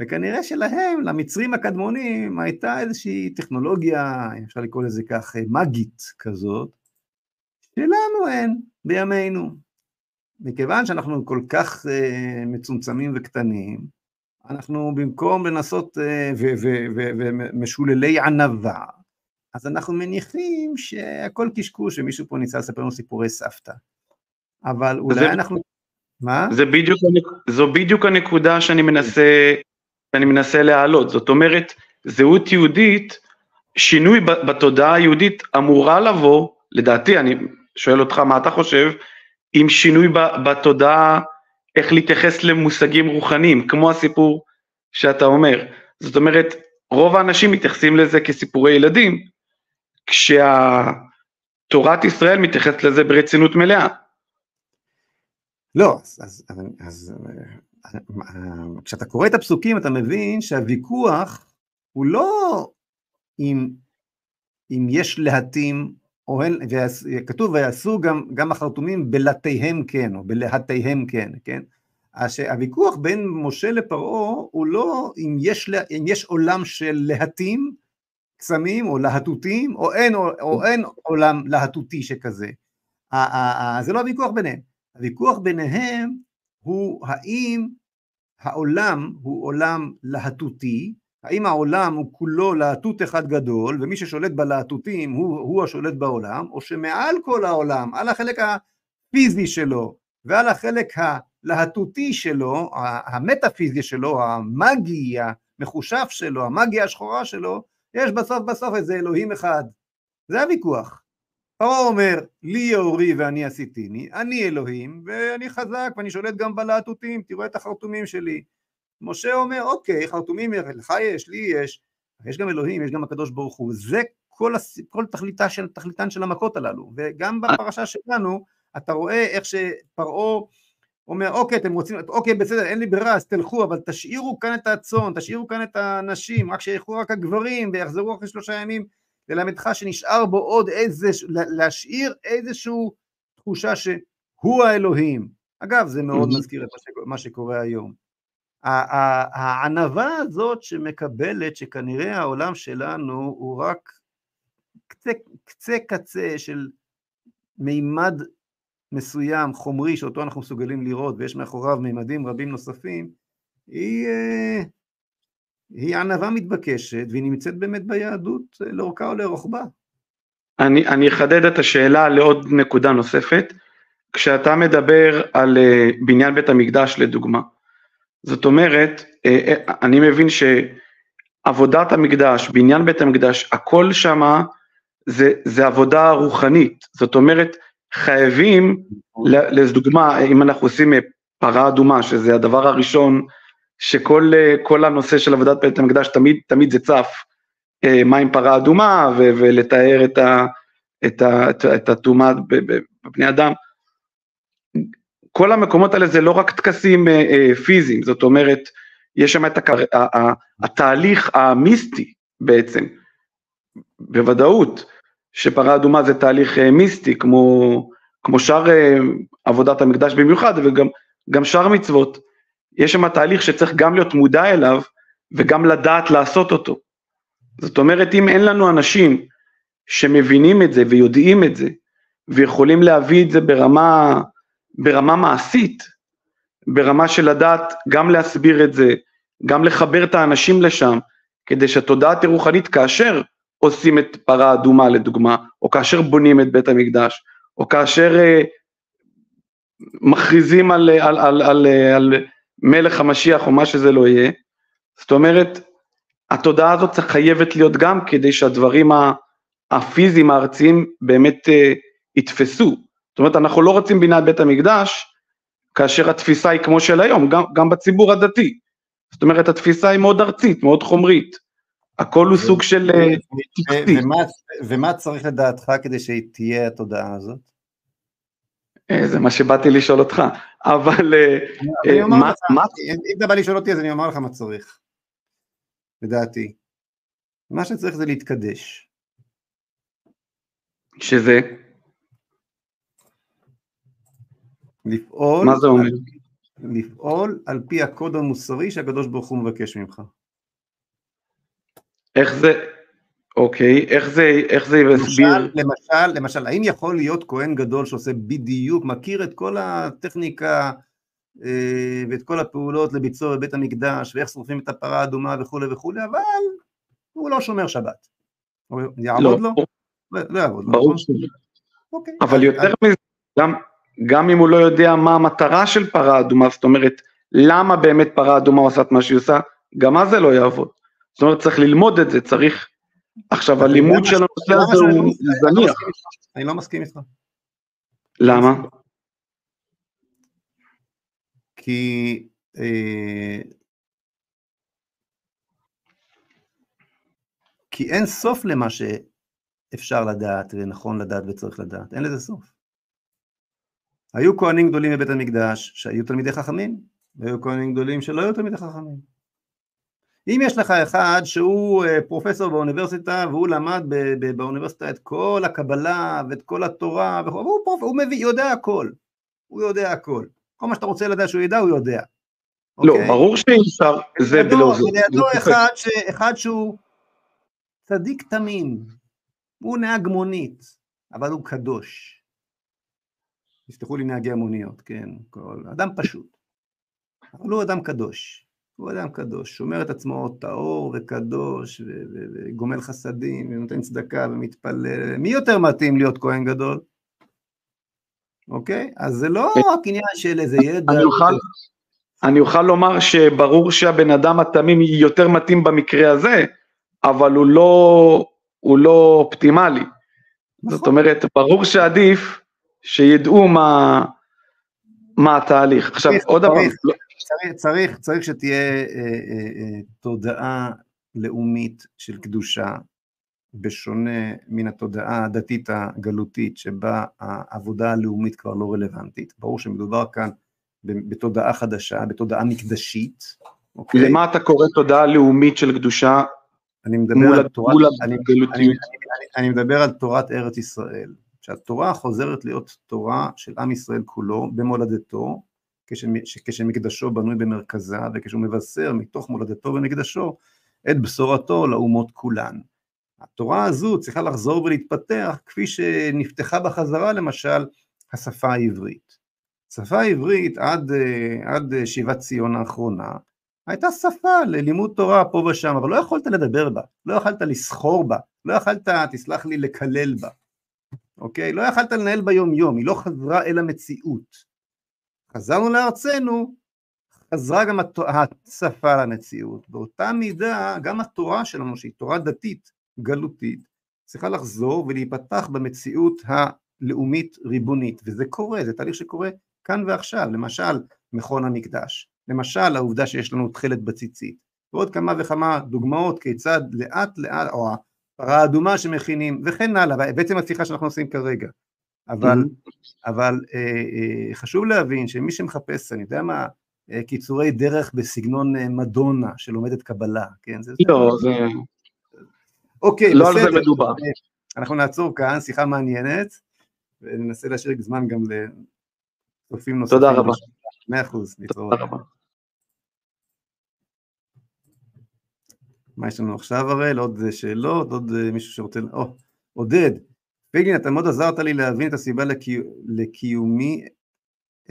וכנראה שלהם, למצרים הקדמונים, הייתה איזושהי טכנולוגיה, אפשר לקרוא לזה כך, אה, מגית כזאת, שלנו אין בימינו. מכיוון שאנחנו כל כך uh, מצומצמים וקטנים, אנחנו במקום לנסות, uh, ומשוללי ענווה, אז אנחנו מניחים שהכל קשקוש ומישהו פה ניסה לספר לנו סיפורי סבתא. אבל אולי זה, אנחנו... מה? זה בדיוק, זו בדיוק הנקודה שאני מנסה, שאני מנסה להעלות. זאת אומרת, זהות יהודית, שינוי בתודעה היהודית אמורה לבוא, לדעתי, אני שואל אותך מה אתה חושב, עם שינוי בתודעה איך להתייחס למושגים רוחניים, כמו הסיפור שאתה אומר. זאת אומרת, רוב האנשים מתייחסים לזה כסיפורי ילדים, כשתורת ישראל מתייחסת לזה ברצינות מלאה. לא, אז, אז, אז כשאתה קורא את הפסוקים אתה מבין שהוויכוח הוא לא אם, אם יש להטים אוהל, וכתוב ויעשו גם, גם החרטומים בלתיהם כן, או בלהטיהם כן, כן? הוויכוח בין משה לפרעה הוא לא אם יש, אם יש עולם של להטים, קסמים או להטוטים, או אין, או, או אין עולם להטוטי שכזה. זה לא הוויכוח ביניהם. הוויכוח ביניהם הוא האם העולם הוא עולם להטוטי, האם העולם הוא כולו להטוט אחד גדול, ומי ששולט בלהטוטים הוא, הוא השולט בעולם, או שמעל כל העולם, על החלק הפיזי שלו, ועל החלק הלהטוטי שלו, המטאפיזי שלו, המאגי המחושף שלו, המאגיה השחורה שלו, יש בסוף בסוף איזה אלוהים אחד. זה הוויכוח. פרעה אומר, לי יאורי ואני עשיתיני, אני אלוהים, ואני חזק ואני שולט גם בלהטוטים, תראו את החרטומים שלי. משה אומר, אוקיי, חרטומים לך יש, לי יש, יש גם אלוהים, יש גם הקדוש ברוך הוא. זה כל, הס... כל תכליתה של, תכליתן של המכות הללו. וגם בפרשה שלנו, אתה רואה איך שפרעה אומר, אוקיי, אתם רוצים, אוקיי, בסדר, אין לי ברירה, אז תלכו, אבל תשאירו כאן את הצאן, תשאירו כאן את הנשים, רק שילכו רק הגברים, ויחזרו אחרי שלושה ימים, ללמדך שנשאר בו עוד איזה, להשאיר איזושהי תחושה שהוא האלוהים. אגב, זה מאוד מזכיר את מה שקורה היום. הענווה הזאת שמקבלת, שכנראה העולם שלנו הוא רק קצה, קצה קצה של מימד מסוים, חומרי, שאותו אנחנו מסוגלים לראות, ויש מאחוריו מימדים רבים נוספים, היא, אה, היא ענווה מתבקשת, והיא נמצאת באמת ביהדות לאורכה או לרוחבה. אני, אני אחדד את השאלה לעוד נקודה נוספת. כשאתה מדבר על אה, בניין בית המקדש לדוגמה, זאת אומרת, אה, אני מבין שעבודת המקדש, בניין בית המקדש, הכל שמה זה, זה עבודה רוחנית, זאת אומרת חייבים, לדוגמה אם אנחנו עושים פרה אדומה שזה הדבר הראשון שכל הנושא של עבודת בית המקדש תמיד, תמיד זה צף, מה עם פרה אדומה ולתאר את, את הטומאה בבני אדם. כל המקומות האלה זה לא רק טקסים פיזיים, זאת אומרת, יש שם את הקר... התהליך המיסטי בעצם, בוודאות, שפרה אדומה זה תהליך אה, מיסטי, כמו, כמו שאר אה, עבודת המקדש במיוחד, וגם שאר מצוות. יש שם תהליך שצריך גם להיות מודע אליו, וגם לדעת לעשות אותו. זאת אומרת, אם אין לנו אנשים שמבינים את זה ויודעים את זה, ויכולים להביא את זה ברמה, ברמה מעשית, ברמה של לדעת גם להסביר את זה, גם לחבר את האנשים לשם, כדי שהתודעה תהיה רוחנית כאשר עושים את פרה אדומה לדוגמה, או כאשר בונים את בית המקדש, או כאשר אה, מכריזים על, על, על, על, על מלך המשיח או מה שזה לא יהיה. זאת אומרת, התודעה הזאת חייבת להיות גם כדי שהדברים הפיזיים הארציים באמת אה, יתפסו. זאת אומרת, אנחנו לא רוצים בניית בית המקדש, כאשר התפיסה היא כמו של היום, גם, גם בציבור הדתי. זאת אומרת, התפיסה היא מאוד ארצית, מאוד חומרית. הכל הוא סוג של... אה, ומה צריך לדעתך כדי שתהיה התודעה הזאת? אה, זה מה שבאתי לשאול אותך, אבל אה, מה... אם אתה בא לשאול אותי אז אני אומר לך מה צריך, לדעתי. מה שצריך זה להתקדש. שזה? לפעול, מה זה אומר? לפעול על פי הקוד המוסרי שהקדוש ברוך הוא מבקש ממך. איך זה, אוקיי, איך זה, איך זה יסביר? למשל, למשל, למשל, האם יכול להיות כהן גדול שעושה בדיוק, מכיר את כל הטכניקה אה, ואת כל הפעולות לביצוע בבית המקדש, ואיך שורפים את הפרה האדומה וכולי וכולי, אבל הוא לא שומר שבת. יעבוד לא, לו? לא, לא יעבוד לו. ברור שלא. אוקיי. אבל יותר מזה, גם, גם אם הוא לא יודע מה המטרה של פרה אדומה, זאת אומרת, למה באמת פרה אדומה עושה את מה שהיא עושה, גם אז זה לא יעבוד. זאת אומרת צריך ללמוד את זה, צריך... עכשיו הלימוד של הנושא הזה הוא לא זניח. אני לא מסכים איתך. למה? כי אה, כי אין סוף למה שאפשר לדעת ונכון לדעת וצריך לדעת, אין לזה סוף. היו כהנים גדולים בבית המקדש שהיו תלמידי חכמים, והיו כהנים גדולים שלא היו תלמידי חכמים. אם יש לך אחד שהוא אה, פרופסור באוניברסיטה והוא למד באוניברסיטה את כל הקבלה ואת כל התורה והוא, פרופ... הוא מביא, יודע הכל, הוא יודע הכל, כל מה שאתה רוצה לדעת שהוא ידע הוא יודע. לא, אוקיי? ברור שאי אפשר, זה בלא זה. אחד, ש... אחד שהוא צדיק תמים, הוא נהג מונית, אבל הוא קדוש. יפתחו לי נהגי המוניות, כן, כל... אדם פשוט, אבל הוא אדם קדוש. הוא אדם קדוש, שומר את עצמו טהור וקדוש וגומל חסדים ונותן צדקה ומתפלל, מי יותר מתאים להיות כהן גדול? אוקיי? אז זה לא רק עניין של איזה ידע. אני אוכל, אני אוכל לומר שברור שהבן אדם התמים יותר מתאים במקרה הזה, אבל הוא לא, הוא לא אופטימלי. נכון. זאת אומרת, ברור שעדיף שידעו מה, מה התהליך. עכשיו, צריך, עוד דבר... צריך, צריך, צריך, צריך שתהיה אה, אה, אה, תודעה לאומית של קדושה, בשונה מן התודעה הדתית הגלותית, שבה העבודה הלאומית כבר לא רלוונטית. ברור שמדובר כאן בתודעה חדשה, בתודעה מקדשית. אוקיי? למה אתה קורא תודעה לאומית של קדושה אני מדבר, על תורת, אני, אני, אני, אני, אני מדבר על תורת ארץ ישראל, שהתורה חוזרת להיות תורה של עם ישראל כולו במולדתו, כשמקדשו בנוי במרכזה וכשהוא מבשר מתוך מולדתו ומקדשו את בשורתו לאומות כולן. התורה הזו צריכה לחזור ולהתפתח כפי שנפתחה בחזרה למשל השפה העברית. השפה העברית עד, עד שיבת ציון האחרונה הייתה שפה ללימוד תורה פה ושם, אבל לא יכולת לדבר בה, לא יכולת לסחור בה, לא יכולת, תסלח לי, לקלל בה, אוקיי? לא יכולת לנהל בה יום היא לא חזרה אל המציאות. חזרנו לארצנו, חזרה גם השפה למציאות. באותה מידה, גם התורה שלנו, שהיא תורה דתית, גלותית, צריכה לחזור ולהיפתח במציאות הלאומית ריבונית, וזה קורה, זה תהליך שקורה כאן ועכשיו, למשל מכון המקדש. למשל העובדה שיש לנו תכלת בציצית, ועוד כמה וכמה דוגמאות כיצד לאט לאט, או הפרה האדומה שמכינים וכן הלאה, בעצם השיחה שאנחנו עושים כרגע. אבל. אבל אה, אה, חשוב להבין שמי שמחפש, אני יודע מה, אה, קיצורי דרך בסגנון אה, מדונה שלומדת קבלה, כן? זה, לא, זה... אוקיי, לא בסדר. על זה מדובר. אה, אנחנו נעצור כאן, שיחה מעניינת, וננסה להשאיר זמן גם לצופים נוספים. תודה רבה. מאה אחוז, תודה רבה. מה יש לנו עכשיו הראל? עוד שאלות? עוד אה, מישהו שרוצה... או, עודד, פייגלין, אתה מאוד עזרת לי להבין את הסיבה לקי... לקיומי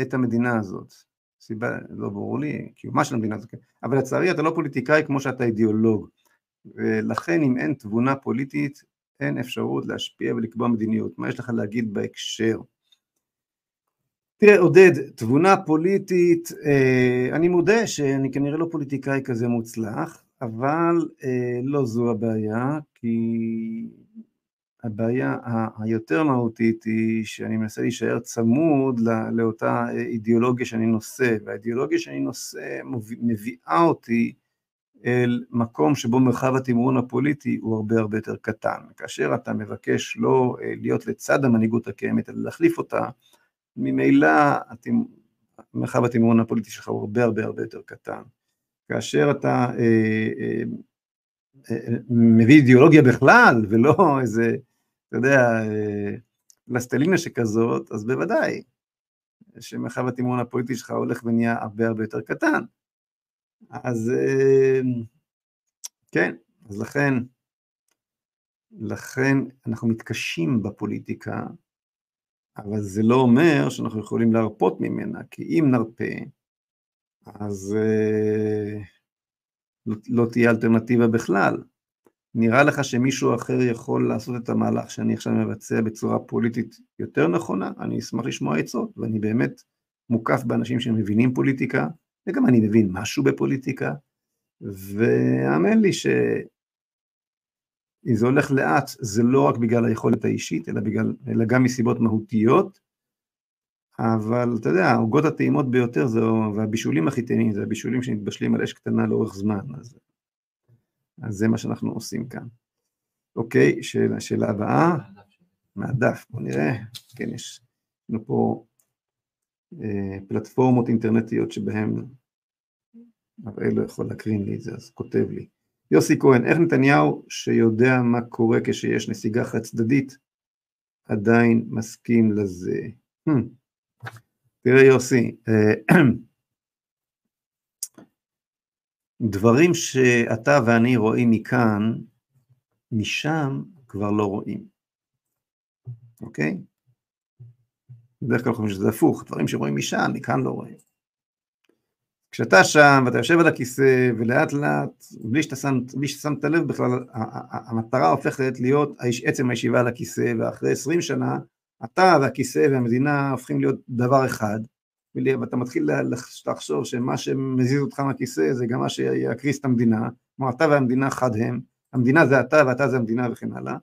את המדינה הזאת. סיבה, לא ברור לי, קיומה של המדינה הזאת, כן. אבל לצערי אתה לא פוליטיקאי כמו שאתה אידיאולוג. ולכן אם אין תבונה פוליטית, אין אפשרות להשפיע ולקבוע מדיניות. מה יש לך להגיד בהקשר? תראה עודד, תבונה פוליטית, אה, אני מודה שאני כנראה לא פוליטיקאי כזה מוצלח, אבל אה, לא זו הבעיה, כי הבעיה היותר מהותית היא שאני מנסה להישאר צמוד לא, לאותה אידיאולוגיה שאני נושא, והאידיאולוגיה שאני נושא מביאה אותי אל מקום שבו מרחב התמרון הפוליטי הוא הרבה הרבה יותר קטן. כאשר אתה מבקש לא אה, להיות לצד המנהיגות הקיימת, אלא להחליף אותה, ממילא מרחב התמרון הפוליטי שלך הוא הרבה הרבה הרבה יותר קטן. כאשר אתה אה, אה, אה, מביא אידיאולוגיה בכלל, ולא איזה, אתה יודע, אה, פלסטלינה שכזאת, אז בוודאי שמרחב התמרון הפוליטי שלך הולך ונהיה הרבה הרבה יותר קטן. אז אה, כן, אז לכן, לכן אנחנו מתקשים בפוליטיקה, אבל זה לא אומר שאנחנו יכולים להרפות ממנה, כי אם נרפה, אז אה, לא, לא תהיה אלטרנטיבה בכלל. נראה לך שמישהו אחר יכול לעשות את המהלך שאני עכשיו מבצע בצורה פוליטית יותר נכונה? אני אשמח לשמוע עצות, ואני באמת מוקף באנשים שמבינים פוליטיקה, וגם אני מבין משהו בפוליטיקה, והאמן לי שאם זה הולך לאט, זה לא רק בגלל היכולת האישית, אלא, בגלל, אלא גם מסיבות מהותיות, אבל אתה יודע, העוגות הטעימות ביותר זה, והבישולים הכי טעימים זה הבישולים שמתבשלים על אש קטנה לאורך זמן, אז, אז זה מה שאנחנו עושים כאן. אוקיי, שאלה, שאלה הבאה, מהדף, בוא נראה, כן, יש לנו פה אה, פלטפורמות אינטרנטיות שבהן הראל לא יכול להקרין לי את זה, אז כותב לי. יוסי כהן, איך נתניהו שיודע מה קורה כשיש נסיגה חד צדדית עדיין מסכים לזה? Hmm. תראה יוסי, אה, דברים שאתה ואני רואים מכאן, משם כבר לא רואים, אוקיי? בדרך כלל חושבים שזה הפוך, דברים שרואים משם, מכאן לא רואים. כשאתה שם ואתה יושב על הכיסא ולאט לאט, בלי שאתה שם, בלי ששמת לב בכלל, המטרה הופכת להיות עצם הישיבה על הכיסא, ואחרי עשרים שנה אתה והכיסא והמדינה הופכים להיות דבר אחד, ואתה מתחיל לחשוב שמה שמזיז אותך מהכיסא זה גם מה שיקריס את המדינה, כלומר אתה והמדינה חד הם, המדינה זה אתה ואתה זה המדינה וכן הלאה,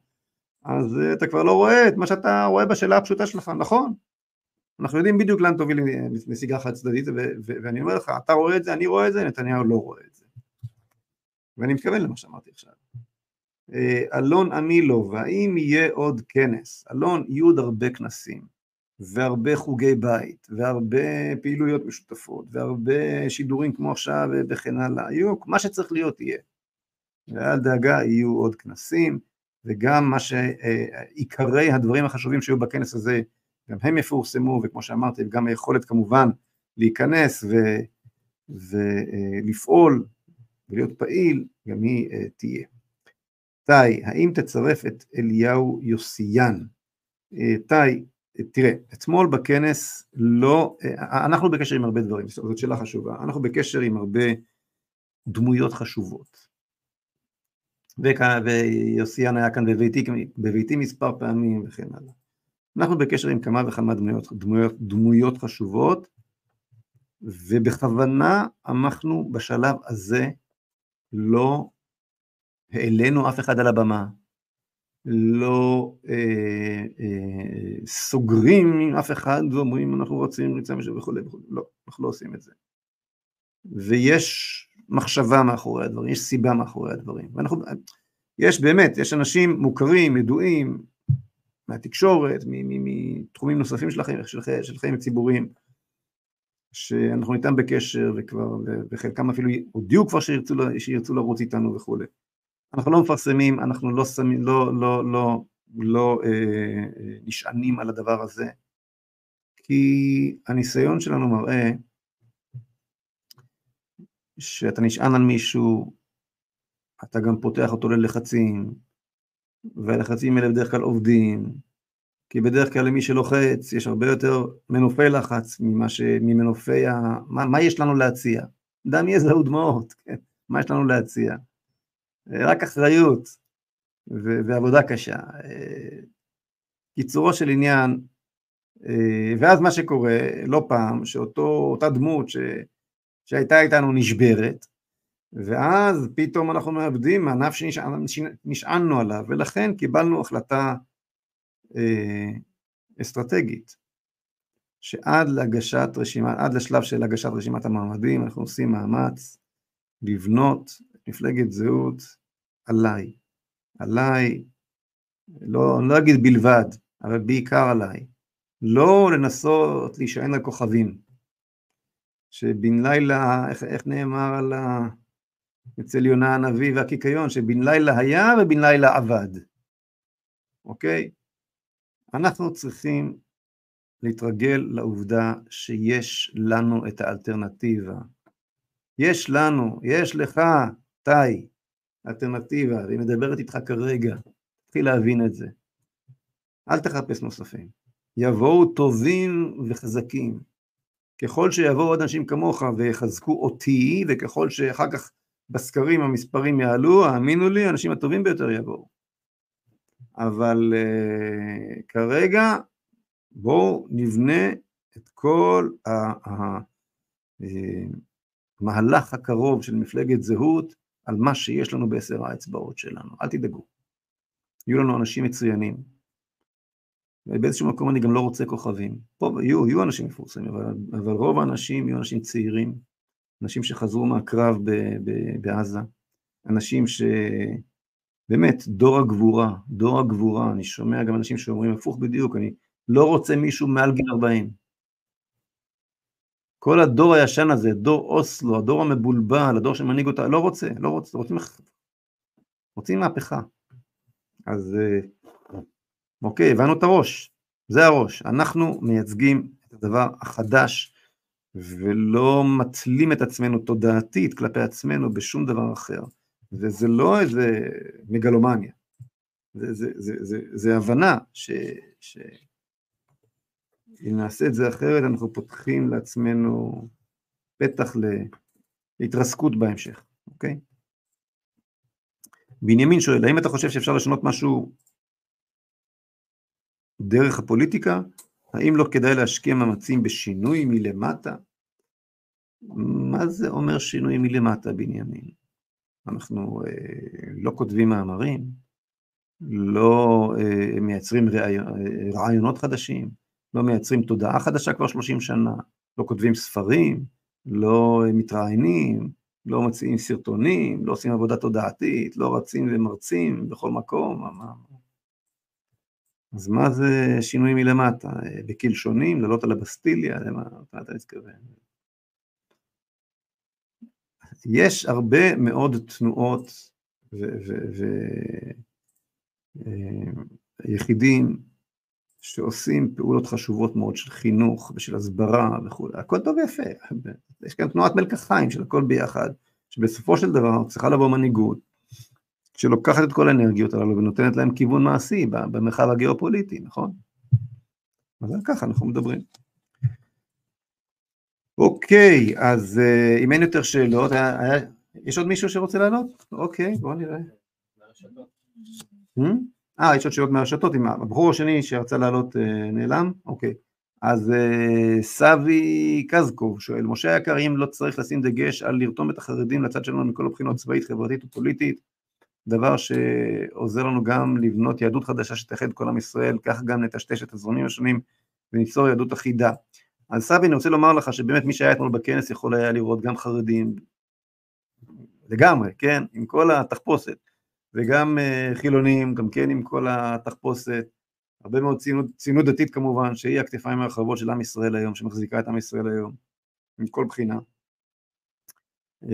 אז אה, אתה כבר לא רואה את מה שאתה רואה בשאלה הפשוטה שלך, נכון? אנחנו יודעים בדיוק לאן תוביל נסיגה חד צדדית, ואני אומר לך, אתה רואה את זה, אני רואה את זה, נתניהו לא רואה את זה. ואני מתכוון למה שאמרתי עכשיו. אה, אלון עמילוב, האם יהיה עוד כנס? אלון, יהיו עוד הרבה כנסים, והרבה חוגי בית, והרבה פעילויות משותפות, והרבה שידורים כמו עכשיו וכן הלאה, יהיו, מה שצריך להיות יהיה. ואל דאגה, יהיו עוד כנסים, וגם מה שעיקרי הדברים החשובים שהיו בכנס הזה, גם הם יפורסמו, וכמו שאמרתי, גם היכולת כמובן להיכנס ו, ולפעול ולהיות פעיל, גם היא תהיה. טי, האם תצרף את אליהו יוסיאן? Uh, טי, uh, תראה, אתמול בכנס לא, uh, אנחנו בקשר עם הרבה דברים, זאת שאלה חשובה, אנחנו בקשר עם הרבה דמויות חשובות. ויוסיאן היה כאן בביתי, בביתי מספר פעמים וכן הלאה. אנחנו בקשר עם כמה וכמה דמויות, דמויות, דמויות חשובות, ובכוונה אנחנו בשלב הזה לא העלינו אף אחד על הבמה, לא אה, אה, סוגרים עם אף אחד ואומרים אנחנו רוצים ריצה משהו וכולי וכולי, לא, אנחנו לא עושים את זה. ויש מחשבה מאחורי הדברים, יש סיבה מאחורי הדברים. ואנחנו, יש באמת, יש אנשים מוכרים, ידועים, מהתקשורת, מתחומים נוספים של החיים, של, חיים, של חיים ציבוריים, שאנחנו איתם בקשר וכבר, וחלקם אפילו הודיעו כבר שירצו, שירצו לרוץ איתנו וכולי. אנחנו לא מפרסמים, אנחנו לא שמים, לא, לא, לא, לא אה, אה, נשענים על הדבר הזה, כי הניסיון שלנו מראה שאתה נשען על מישהו, אתה גם פותח אותו ללחצים, והלחצים האלה בדרך כלל עובדים, כי בדרך כלל למי שלוחץ יש הרבה יותר מנופי לחץ ממה ש... ממנופי ה... מה, מה יש לנו להציע? דם יזע ודמעות, כן? מה יש לנו להציע? רק אחריות ו... ועבודה קשה. קיצורו של עניין, ואז מה שקורה לא פעם, שאותה דמות ש... שהייתה איתנו נשברת, ואז פתאום אנחנו מאבדים מענף שנשענו עליו, ולכן קיבלנו החלטה אה, אסטרטגית, שעד להגשת רשימה, עד לשלב של הגשת רשימת המעמדים, אנחנו עושים מאמץ לבנות מפלגת זהות עליי, עליי, לא, לא אגיד בלבד, אבל בעיקר עליי, לא לנסות להישען על כוכבים, שבן לילה, איך, איך נאמר על ה... אצל יונה הנביא והקיקיון, שבן לילה היה ובן לילה עבד, אוקיי? אנחנו צריכים להתרגל לעובדה שיש לנו את האלטרנטיבה. יש לנו, יש לך, תאי, אלטרנטיבה, והיא מדברת איתך כרגע, תתחיל להבין את זה. אל תחפש נוספים. יבואו טובים וחזקים. ככל שיבואו עוד אנשים כמוך ויחזקו אותי, וככל שאחר כך בסקרים המספרים יעלו, האמינו לי, האנשים הטובים ביותר יבואו. אבל uh, כרגע בואו נבנה את כל המהלך אה, הקרוב של מפלגת זהות על מה שיש לנו בעשר האצבעות שלנו, אל תדאגו. יהיו לנו אנשים מצוינים. ובאיזשהו מקום אני גם לא רוצה כוכבים. פה יהיו, יהיו אנשים מפורסמים, אבל, אבל רוב האנשים יהיו אנשים צעירים, אנשים שחזרו מהקרב ב, ב, בעזה, אנשים ש... באמת, דור הגבורה, דור הגבורה, אני שומע גם אנשים שאומרים הפוך בדיוק, אני לא רוצה מישהו מעל גיל 40. כל הדור הישן הזה, דור אוסלו, הדור המבולבל, הדור שמנהיג אותה, לא רוצה, לא רוצה, רוצים, רוצים מהפכה. אז אה, אוקיי, הבנו את הראש, זה הראש, אנחנו מייצגים את הדבר החדש ולא מתלים את עצמנו תודעתית כלפי עצמנו בשום דבר אחר. וזה לא איזה מגלומניה, זה, זה, זה, זה, זה הבנה ש, ש... אם נעשה את זה אחרת אנחנו פותחים לעצמנו פתח להתרסקות בהמשך, אוקיי? בנימין שואל, האם אתה חושב שאפשר לשנות משהו דרך הפוליטיקה? האם לא כדאי להשקיע מאמצים בשינוי מלמטה? מה זה אומר שינוי מלמטה, בנימין? אנחנו אה, לא כותבים מאמרים, לא מייצרים רעיונות חדשים, לא מייצרים תודעה חדשה כבר 30 שנה, לא כותבים ספרים, לא מתראיינים, לא מציעים סרטונים, לא עושים עבודה תודעתית, לא רצים ומרצים בכל מקום. אז מה זה שינוי מלמטה? בקלשונים, לעלות על הבסטיליה, למה אתה מתכוון? יש הרבה מאוד תנועות ויחידים אה, שעושים פעולות חשובות מאוד של חינוך ושל הסברה וכו', הכל טוב ויפה, יש כאן תנועת מלקחיים של הכל ביחד, שבסופו של דבר צריכה לבוא מנהיגות, שלוקחת את כל האנרגיות הללו ונותנת להם כיוון מעשי במרחב הגיאופוליטי, נכון? אז על ככה אנחנו מדברים. אוקיי, אז uh, אם אין יותר שאלות, היה, היה, יש עוד מישהו שרוצה לענות? אוקיי, בואו נראה. Hmm? אה, יש עוד שאלות מהרשתות, עם הבחור השני שרצה לעלות uh, נעלם? אוקיי. אז uh, סבי קזקוב שואל, משה היקר, אם לא צריך לשים דגש על לרתום את החרדים לצד שלנו מכל הבחינות צבאית, חברתית ופוליטית, דבר שעוזר לנו גם לבנות יהדות חדשה שתאחד כל עם ישראל, כך גם נטשטש את הזרמים השונים וניצור יהדות אחידה. אז סבי, אני רוצה לומר לך שבאמת מי שהיה אתמול בכנס יכול היה לראות גם חרדים, לגמרי, כן, עם כל התחפושת, וגם uh, חילונים, גם כן עם כל התחפושת, הרבה מאוד ציונות, ציונות דתית כמובן, שהיא הכתפיים הרחבות של עם ישראל היום, שמחזיקה את עם ישראל היום, מכל בחינה. Uh,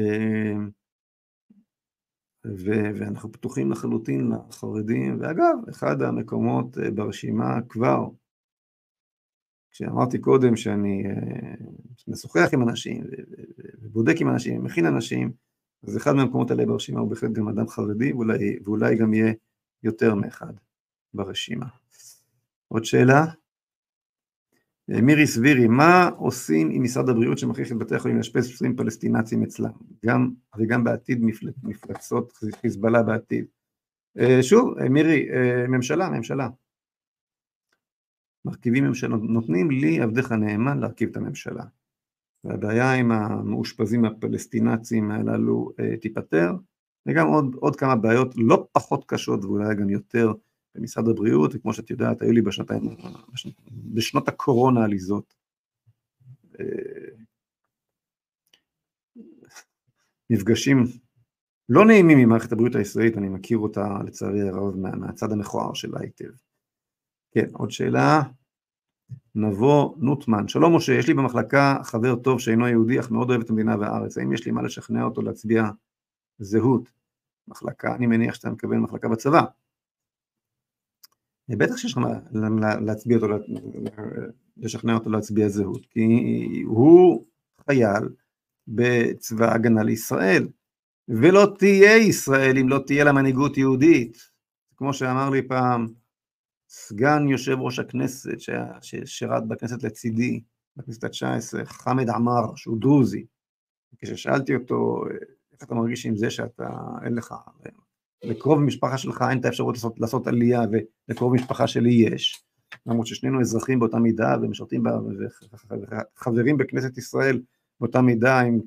ו- ואנחנו פתוחים לחלוטין לחרדים, ואגב, אחד המקומות uh, ברשימה כבר כשאמרתי קודם שאני אה, משוחח עם אנשים ובודק עם אנשים, מכין אנשים, אז אחד מהמקומות האלה ברשימה הוא בהחלט גם אדם חרדי, ואולי, ואולי גם יהיה יותר מאחד ברשימה. עוד שאלה? אה, מירי סבירי, מה עושים עם משרד הבריאות שמכריח את בתי החולים לאשפז פצועים פלסטינצים אצלם, גם, וגם בעתיד מפל, מפלצות חיזבאללה בעתיד? אה, שוב, מירי, ממשלה, ממשלה. מרכיבים ממשלה, נותנים לי עבדך נאמן להרכיב את הממשלה. והבעיה עם המאושפזים הפלסטינצים הללו אה, תיפתר, וגם עוד, עוד כמה בעיות לא פחות קשות ואולי גם יותר במשרד הבריאות, וכמו שאת יודעת, היו לי בשנתיים, בשנות, בשנות הקורונה עליזות. אה, מפגשים לא נעימים עם מערכת הבריאות הישראלית, אני מכיר אותה לצערי הרב מה, מהצד המכוער שלה היטב. כן, עוד שאלה. נבוא נוטמן, שלום משה, יש לי במחלקה חבר טוב שאינו יהודי אך מאוד אוהב את המדינה והארץ, האם יש לי מה לשכנע אותו להצביע זהות? מחלקה, אני מניח שאתה מקבל מחלקה בצבא. בטח שיש לך מה להצביע אותו, לשכנע אותו להצביע זהות, כי הוא חייל בצבא ההגנה לישראל, ולא תהיה ישראל אם לא תהיה לה מנהיגות יהודית. כמו שאמר לי פעם סגן יושב ראש הכנסת ששירת בכנסת לצידי, בכנסת התשע עשרה, חמד עמאר, שהוא דרוזי, כששאלתי אותו, איך אתה מרגיש עם זה שאתה, אין לך, לקרוב משפחה שלך אין את האפשרות לעשות, לעשות עלייה, ולקרוב משפחה שלי יש, למרות ששנינו אזרחים באותה מידה ומשרתים בה, וחברים בכנסת ישראל באותה מידה, אם,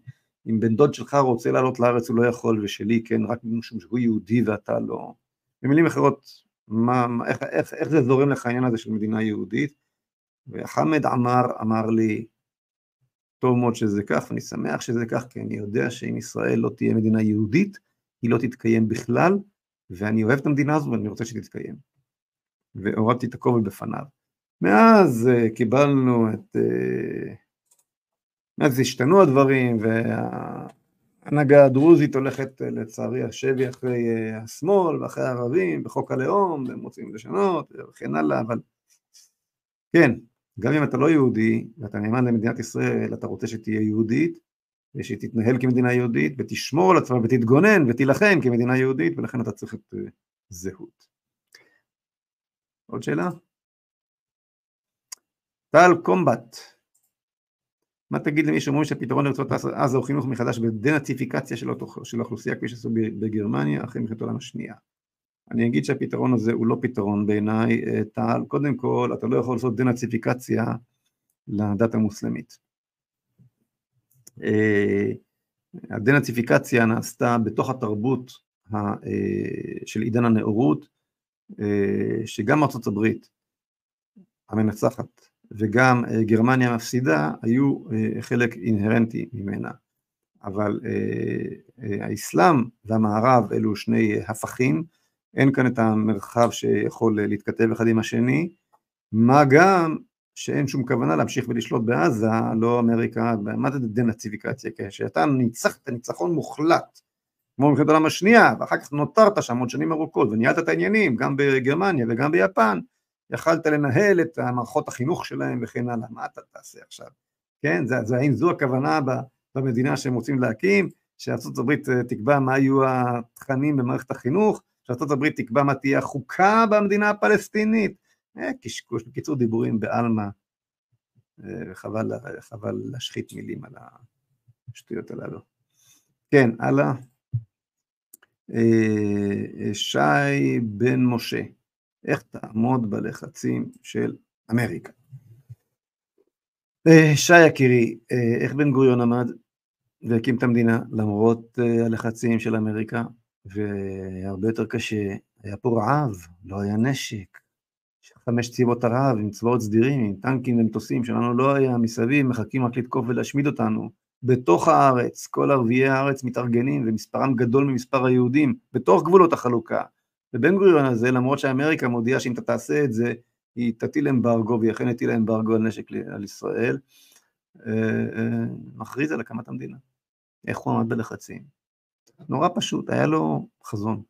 אם בן דוד שלך רוצה לעלות לארץ הוא לא יכול, ושלי כן, רק משום שהוא יהודי ואתה לא. במילים אחרות, מה, איך, איך, איך זה זורם לך העניין הזה של מדינה יהודית, וחמד עמאר אמר לי, טוב מאוד שזה כך, ואני שמח שזה כך, כי אני יודע שאם ישראל לא תהיה מדינה יהודית, היא לא תתקיים בכלל, ואני אוהב את המדינה הזו ואני רוצה שתתקיים. והורדתי את הכובע בפניו. מאז uh, קיבלנו את... Uh, מאז השתנו הדברים, וה... ההנהגה הדרוזית הולכת לצערי השבי אחרי אה, השמאל ואחרי הערבים בחוק הלאום, והם רוצים לשנות וכן הלאה, אבל כן, גם אם אתה לא יהודי ואתה נאמן למדינת ישראל, אתה רוצה שתהיה יהודית ושהיא תתנהל כמדינה יהודית ותשמור על עצמה ותתגונן ותילחם כמדינה יהודית ולכן אתה צריך את אה, זהות. עוד שאלה? טל קומבט מה תגיד למי שאומרים שהפתרון לרצועת עזה הוא חינוך מחדש ודנאציפיקציה של, של האוכלוסייה כפי שעשו בגרמניה אחרי מלחמת העולם השנייה? אני אגיד שהפתרון הזה הוא לא פתרון בעיניי, אה, טל, קודם כל אתה לא יכול לעשות דנאציפיקציה לדת המוסלמית. אה, הדנאציפיקציה נעשתה בתוך התרבות אה, של עידן הנאורות, שגם ארצות הברית המנצחת וגם גרמניה המפסידה היו חלק אינהרנטי ממנה. אבל האסלאם והמערב אלו שני הפכים, אין כאן את המרחב שיכול להתכתב אחד עם השני, מה גם שאין שום כוונה להמשיך ולשלוט בעזה, לא אמריקה, מה זה דנאציפיקציה? כשאתה ניצחת ניצחון מוחלט, כמו במלחמת העולם השנייה, ואחר כך נותרת שם עוד שנים ארוכות וניהלת את העניינים, גם בגרמניה וגם ביפן, יכלת לנהל את מערכות החינוך שלהם וכן הלאה, מה אתה תעשה עכשיו? כן, זה, זה, האם זו הכוונה במדינה שהם רוצים להקים, שארה"ב אה, תקבע מה יהיו התכנים במערכת החינוך, שארה"ב תקבע מה תהיה החוקה במדינה הפלסטינית, אה, קשקוש, בקיצור דיבורים בעלמא, אה, חבל, להשחית מילים על השטויות הללו. כן, הלאה. אה, שי בן משה, איך תעמוד בלחצים של אמריקה? שי יקירי, איך בן גוריון עמד והקים את המדינה למרות הלחצים של אמריקה, והרבה יותר קשה, היה פה רעב, לא היה נשק, חמש צבאות ערב עם צבאות סדירים, עם טנקים ומטוסים שלנו לא היה מסביב, מחכים רק לתקוף ולהשמיד אותנו. בתוך הארץ, כל ערביי הארץ מתארגנים ומספרם גדול ממספר היהודים, בתוך גבולות החלוקה. ובן גוריון הזה, למרות שאמריקה מודיעה שאם אתה תעשה את זה, היא תטיל אמברגו, והיא אכן הטילה אמברגו על נשק על ישראל, אה, אה, מכריז על הקמת המדינה. איך הוא עמד בלחצים? נורא פשוט, היה לו חזון.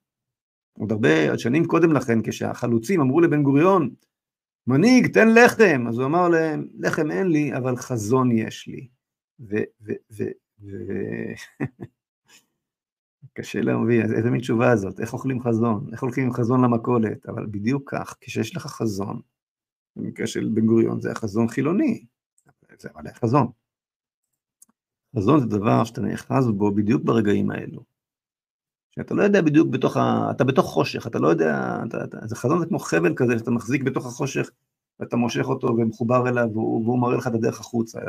עוד הרבה שנים קודם לכן, כשהחלוצים אמרו לבן גוריון, מנהיג, תן לחם. אז הוא אמר להם, לחם אין לי, אבל חזון יש לי. ו... ו, ו, ו קשה להבין, איזה מין תשובה זאת, איך אוכלים חזון, איך הולכים עם חזון למכולת, אבל בדיוק כך, כשיש לך חזון, במקרה של בן גוריון זה החזון חילוני, זה אבל חזון. חזון זה דבר שאתה נאחז בו בדיוק ברגעים האלו. שאתה לא יודע בדיוק בתוך ה... אתה בתוך חושך, אתה לא יודע, אתה, אתה, זה חזון זה כמו חבל כזה שאתה מחזיק בתוך החושך ואתה מושך אותו ומחובר אליו והוא, והוא מראה לך את הדרך החוצה,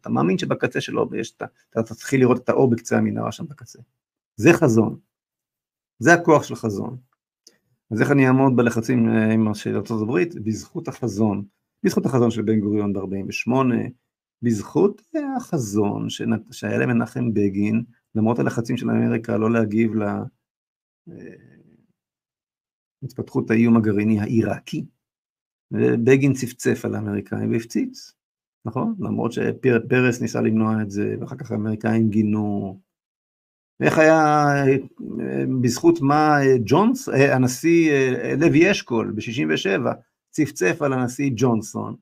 אתה מאמין שבקצה שלו יש, אתה, אתה תתחיל לראות את האור בקצה המנהרה שם בקצה. זה חזון, זה הכוח של חזון. אז איך אני אעמוד בלחצים אה, עם של ארה"ב? בזכות החזון, בזכות החזון של בן גוריון ב-48, בזכות החזון שהיה למנחם בגין, למרות הלחצים של אמריקה לא להגיב להתפתחות האיום הגרעיני העיראקי. ובגין צפצף על האמריקאים והפציץ, נכון? למרות שפרס ניסה למנוע את זה, ואחר כך האמריקאים גינו. איך היה, בזכות מה ג'ונס, הנשיא לוי אשכול ב-67 צפצף על הנשיא ג'ונסון,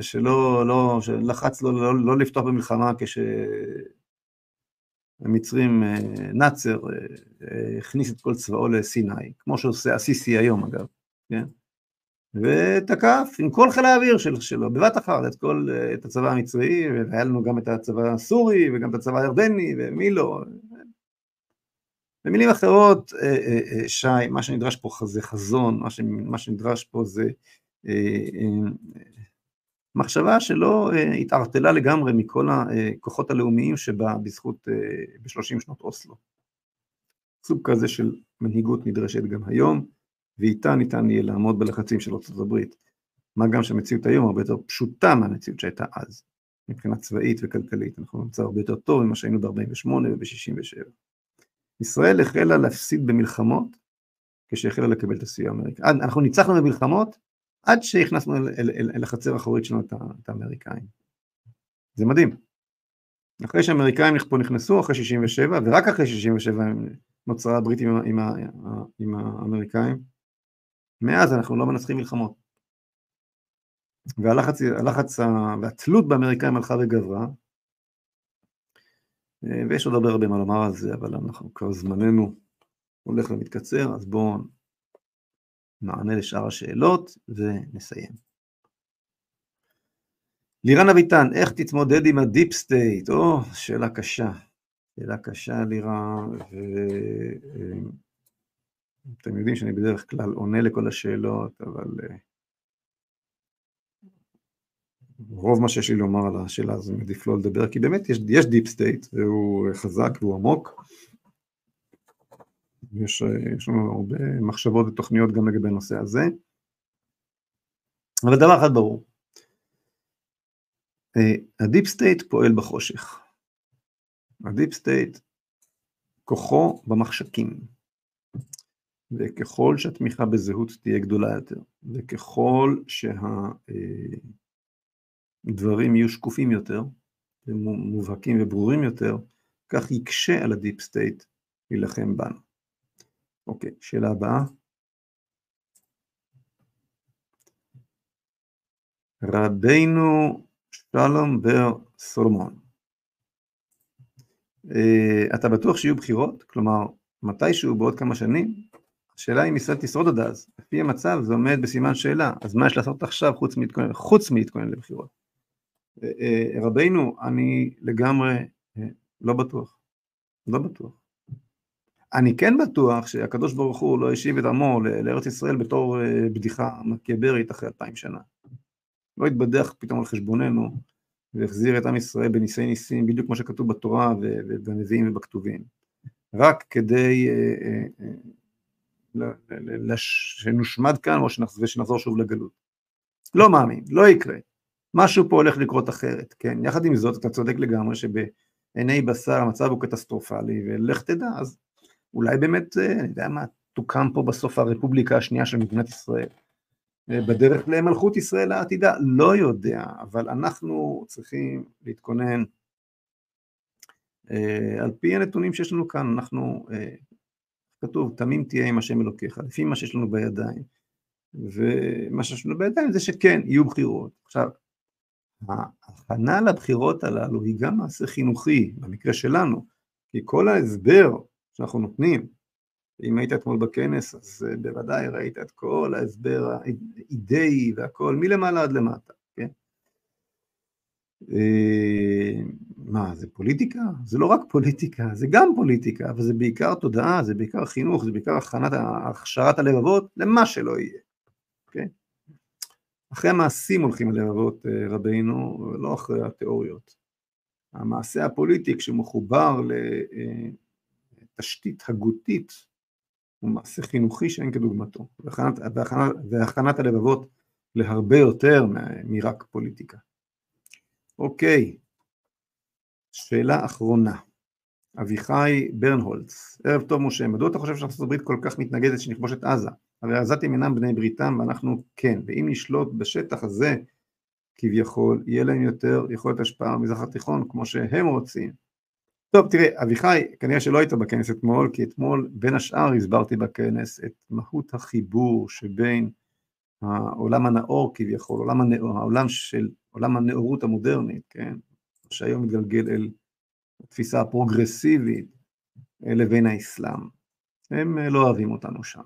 שלא, לא, שלחץ לו לא, לא לפתוח במלחמה כש... המצרים, אה, נאצר, אה, אה, הכניס את כל צבאו לסיני, כמו שעושה הסיסי היום אגב, כן? ותקף עם כל חיל האוויר של, שלו, בבת אחת, את כל, את הצבא המצרי, והיה לנו גם את הצבא הסורי, וגם את הצבא הירדני, ומי לא. במילים אחרות, שי, מה שנדרש פה זה חזון, מה שנדרש פה זה מחשבה שלא אה, התערטלה לגמרי מכל הכוחות הלאומיים שבה בזכות, אה, בשלושים שנות אוסלו. סוג כזה של מנהיגות נדרשת גם היום, ואיתה ניתן יהיה לעמוד בלחצים של ארצות הברית. מה גם שהמציאות היום הרבה יותר פשוטה מהמציאות שהייתה אז, מבחינה צבאית וכלכלית. אנחנו במצב הרבה יותר טוב ממה שהיינו ב-48' וב-67'. ישראל החלה להפסיד במלחמות כשהחלה לקבל את הסיוע האמריקאי. אנחנו ניצחנו במלחמות עד שהכנסנו אל, אל, אל, אל החצר האחורית שלנו את, האמריקאים. זה מדהים. אחרי שהאמריקאים פה נכנסו, אחרי 67, ורק אחרי 67 נוצרה הברית עם, עם, עם האמריקאים, מאז אנחנו לא מנצחים מלחמות. והלחץ, הלחץ והתלות באמריקאים הלכה וגברה, ויש עוד הרבה הרבה מה לומר על זה, אבל אנחנו כבר זמננו הולך ומתקצר, אז בואו נענה לשאר השאלות ונסיים. לירן אביטן, איך תתמודד עם ה deep state? או, שאלה קשה. שאלה קשה, לירן, ואתם יודעים שאני בדרך כלל עונה לכל השאלות, אבל אה, רוב מה שיש לי לומר על השאלה הזו מעדיף לא לדבר, כי באמת יש, יש deep state, והוא חזק והוא עמוק, יש, יש לנו הרבה מחשבות ותוכניות גם לגבי הנושא הזה. אבל דבר אחד ברור, ה deep state פועל בחושך. ה deep state כוחו במחשכים. וככל שהתמיכה בזהות תהיה גדולה יותר, וככל שהדברים יהיו שקופים יותר, מובהקים וברורים יותר, כך יקשה על ה deep state להילחם בנו. אוקיי, שאלה הבאה. רבינו שלום בר סולומון. Uh, אתה בטוח שיהיו בחירות? כלומר, מתישהו בעוד כמה שנים? השאלה אם ישראל תשרוד עד אז. לפי המצב זה עומד בסימן שאלה, אז מה יש לעשות עכשיו חוץ מלהתכונן, חוץ מלהתכונן לבחירות? Uh, uh, רבינו, אני לגמרי uh, לא בטוח. לא בטוח. אני כן בטוח שהקדוש ברוך הוא לא השיב את עמו לארץ ישראל בתור בדיחה מקיברית אחרי אלפיים שנה. לא התבדח פתאום על חשבוננו והחזיר את עם ישראל בניסי ניסים, בדיוק כמו שכתוב בתורה ובנביאים ובכתובים. רק כדי אה, אה, אה, שנושמד כאן או שנחזור שוב לגלות. לא מאמין, לא יקרה. משהו פה הולך לקרות אחרת, כן? יחד עם זאת, אתה צודק לגמרי שבעיני בשר המצב הוא קטסטרופלי, ולך תדע, אז אולי באמת, אני יודע מה, תוקם פה בסוף הרפובליקה השנייה של מדינת ישראל. בדרך למלכות ישראל העתידה, לא יודע, אבל אנחנו צריכים להתכונן אה, על פי הנתונים שיש לנו כאן, אנחנו, אה, כתוב, תמים תהיה עם השם אלוקיך, לפי מה שיש לנו בידיים, ומה שיש לנו בידיים זה שכן, יהיו בחירות. עכשיו, ההכנה לבחירות הללו היא גם מעשה חינוכי, במקרה שלנו, כי כל ההסבר שאנחנו נותנים אם היית אתמול בכנס, אז בוודאי ראית את כל ההסבר האידאי והכל, מלמעלה עד למטה, מה, זה פוליטיקה? זה לא רק פוליטיקה, זה גם פוליטיקה, אבל זה בעיקר תודעה, זה בעיקר חינוך, זה בעיקר הכנת, הכשרת הלבבות למה שלא יהיה, כן? אחרי המעשים הולכים הלבבות אה, רבינו, לא אחרי התיאוריות. המעשה הפוליטי כשמחובר לתשתית הגותית הוא מעשה חינוכי שאין כדוגמתו, והכנת, והכנת, והכנת הלבבות להרבה יותר מרק פוליטיקה. אוקיי, שאלה אחרונה. אביחי ברנהולץ, ערב טוב משה, מדוע אתה חושב הברית כל כך מתנגדת שנכבוש את עזה? הרי העזתים אינם בני בריתם ואנחנו כן, ואם נשלוט בשטח הזה כביכול, יהיה להם יותר יכולת השפעה במזרח התיכון כמו שהם רוצים. טוב, תראה, אביחי, כנראה שלא היית בכנס אתמול, כי אתמול בין השאר הסברתי בכנס את מהות החיבור שבין העולם הנאור כביכול, עולם הנאור, העולם של, עולם הנאורות המודרנית, כן, שהיום מתגלגל אל התפיסה הפרוגרסיבית לבין האסלאם. הם לא אוהבים אותנו שם.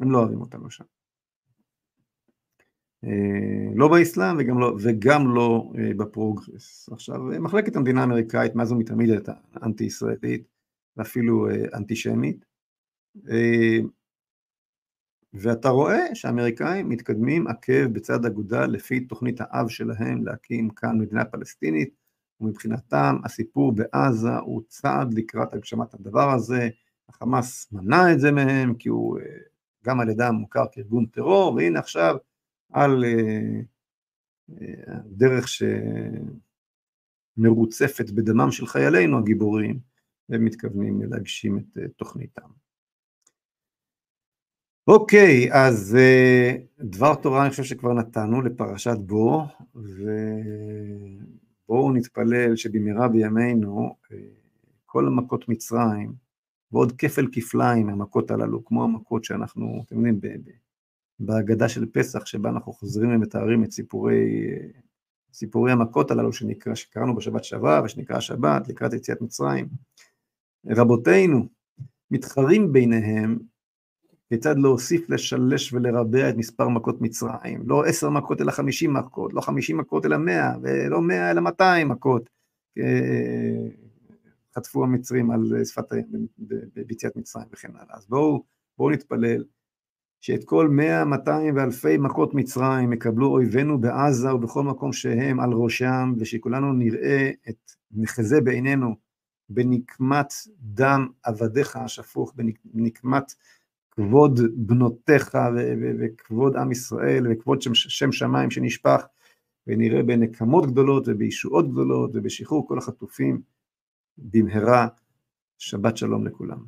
הם לא אוהבים אותנו שם. אה, לא באסלאם וגם לא, וגם לא אה, בפרוגרס. עכשיו, מחלקת המדינה האמריקאית מאז ומתמיד הייתה אנטי ישראלית ואפילו אה, אנטישמית, ואתה רואה שהאמריקאים מתקדמים עקב בצד אגודל לפי תוכנית האב שלהם להקים כאן מדינה פלסטינית, ומבחינתם הסיפור בעזה הוא צעד לקראת הגשמת הדבר הזה, החמאס מנע את זה מהם כי הוא גם על ידם מוכר כארגון טרור, והנה עכשיו על אה, אה, דרך שמרוצפת בדמם של חיילינו הגיבורים, והם מתכוונים להגשים את אה, תוכניתם. אוקיי, אז דבר תורה אני חושב שכבר נתנו לפרשת בו, ובואו נתפלל שבמהרה בימינו כל המכות מצרים, ועוד כפל כפליים המכות הללו, כמו המכות שאנחנו, אתם יודעים, בהגדה של פסח, שבה אנחנו חוזרים ומתארים את סיפורי, סיפורי המכות הללו שנקרא, שקראנו בשבת שבה ושנקרא שבת לקראת יציאת מצרים. רבותינו מתחרים ביניהם כיצד להוסיף, לשלש ולרבע את מספר מכות מצרים. לא עשר מכות אלא חמישים מכות, לא חמישים מכות אלא מאה, ולא מאה אלא מאתיים מכות. חטפו המצרים על שפת הים ביציאת מצרים וכן הלאה. אז בואו, בואו נתפלל שאת כל מאה, מאתיים ואלפי מכות מצרים יקבלו אויבינו בעזה ובכל מקום שהם על ראשם, ושכולנו נראה את, נחזה בעינינו בנקמת דם עבדיך השפוך, בנקמת כבוד בנותיך וכבוד עם ישראל וכבוד שם, שם שמיים שנשפך, ונראה בנקמות גדולות ובישועות גדולות ובשחרור כל החטופים במהרה. שבת שלום לכולם.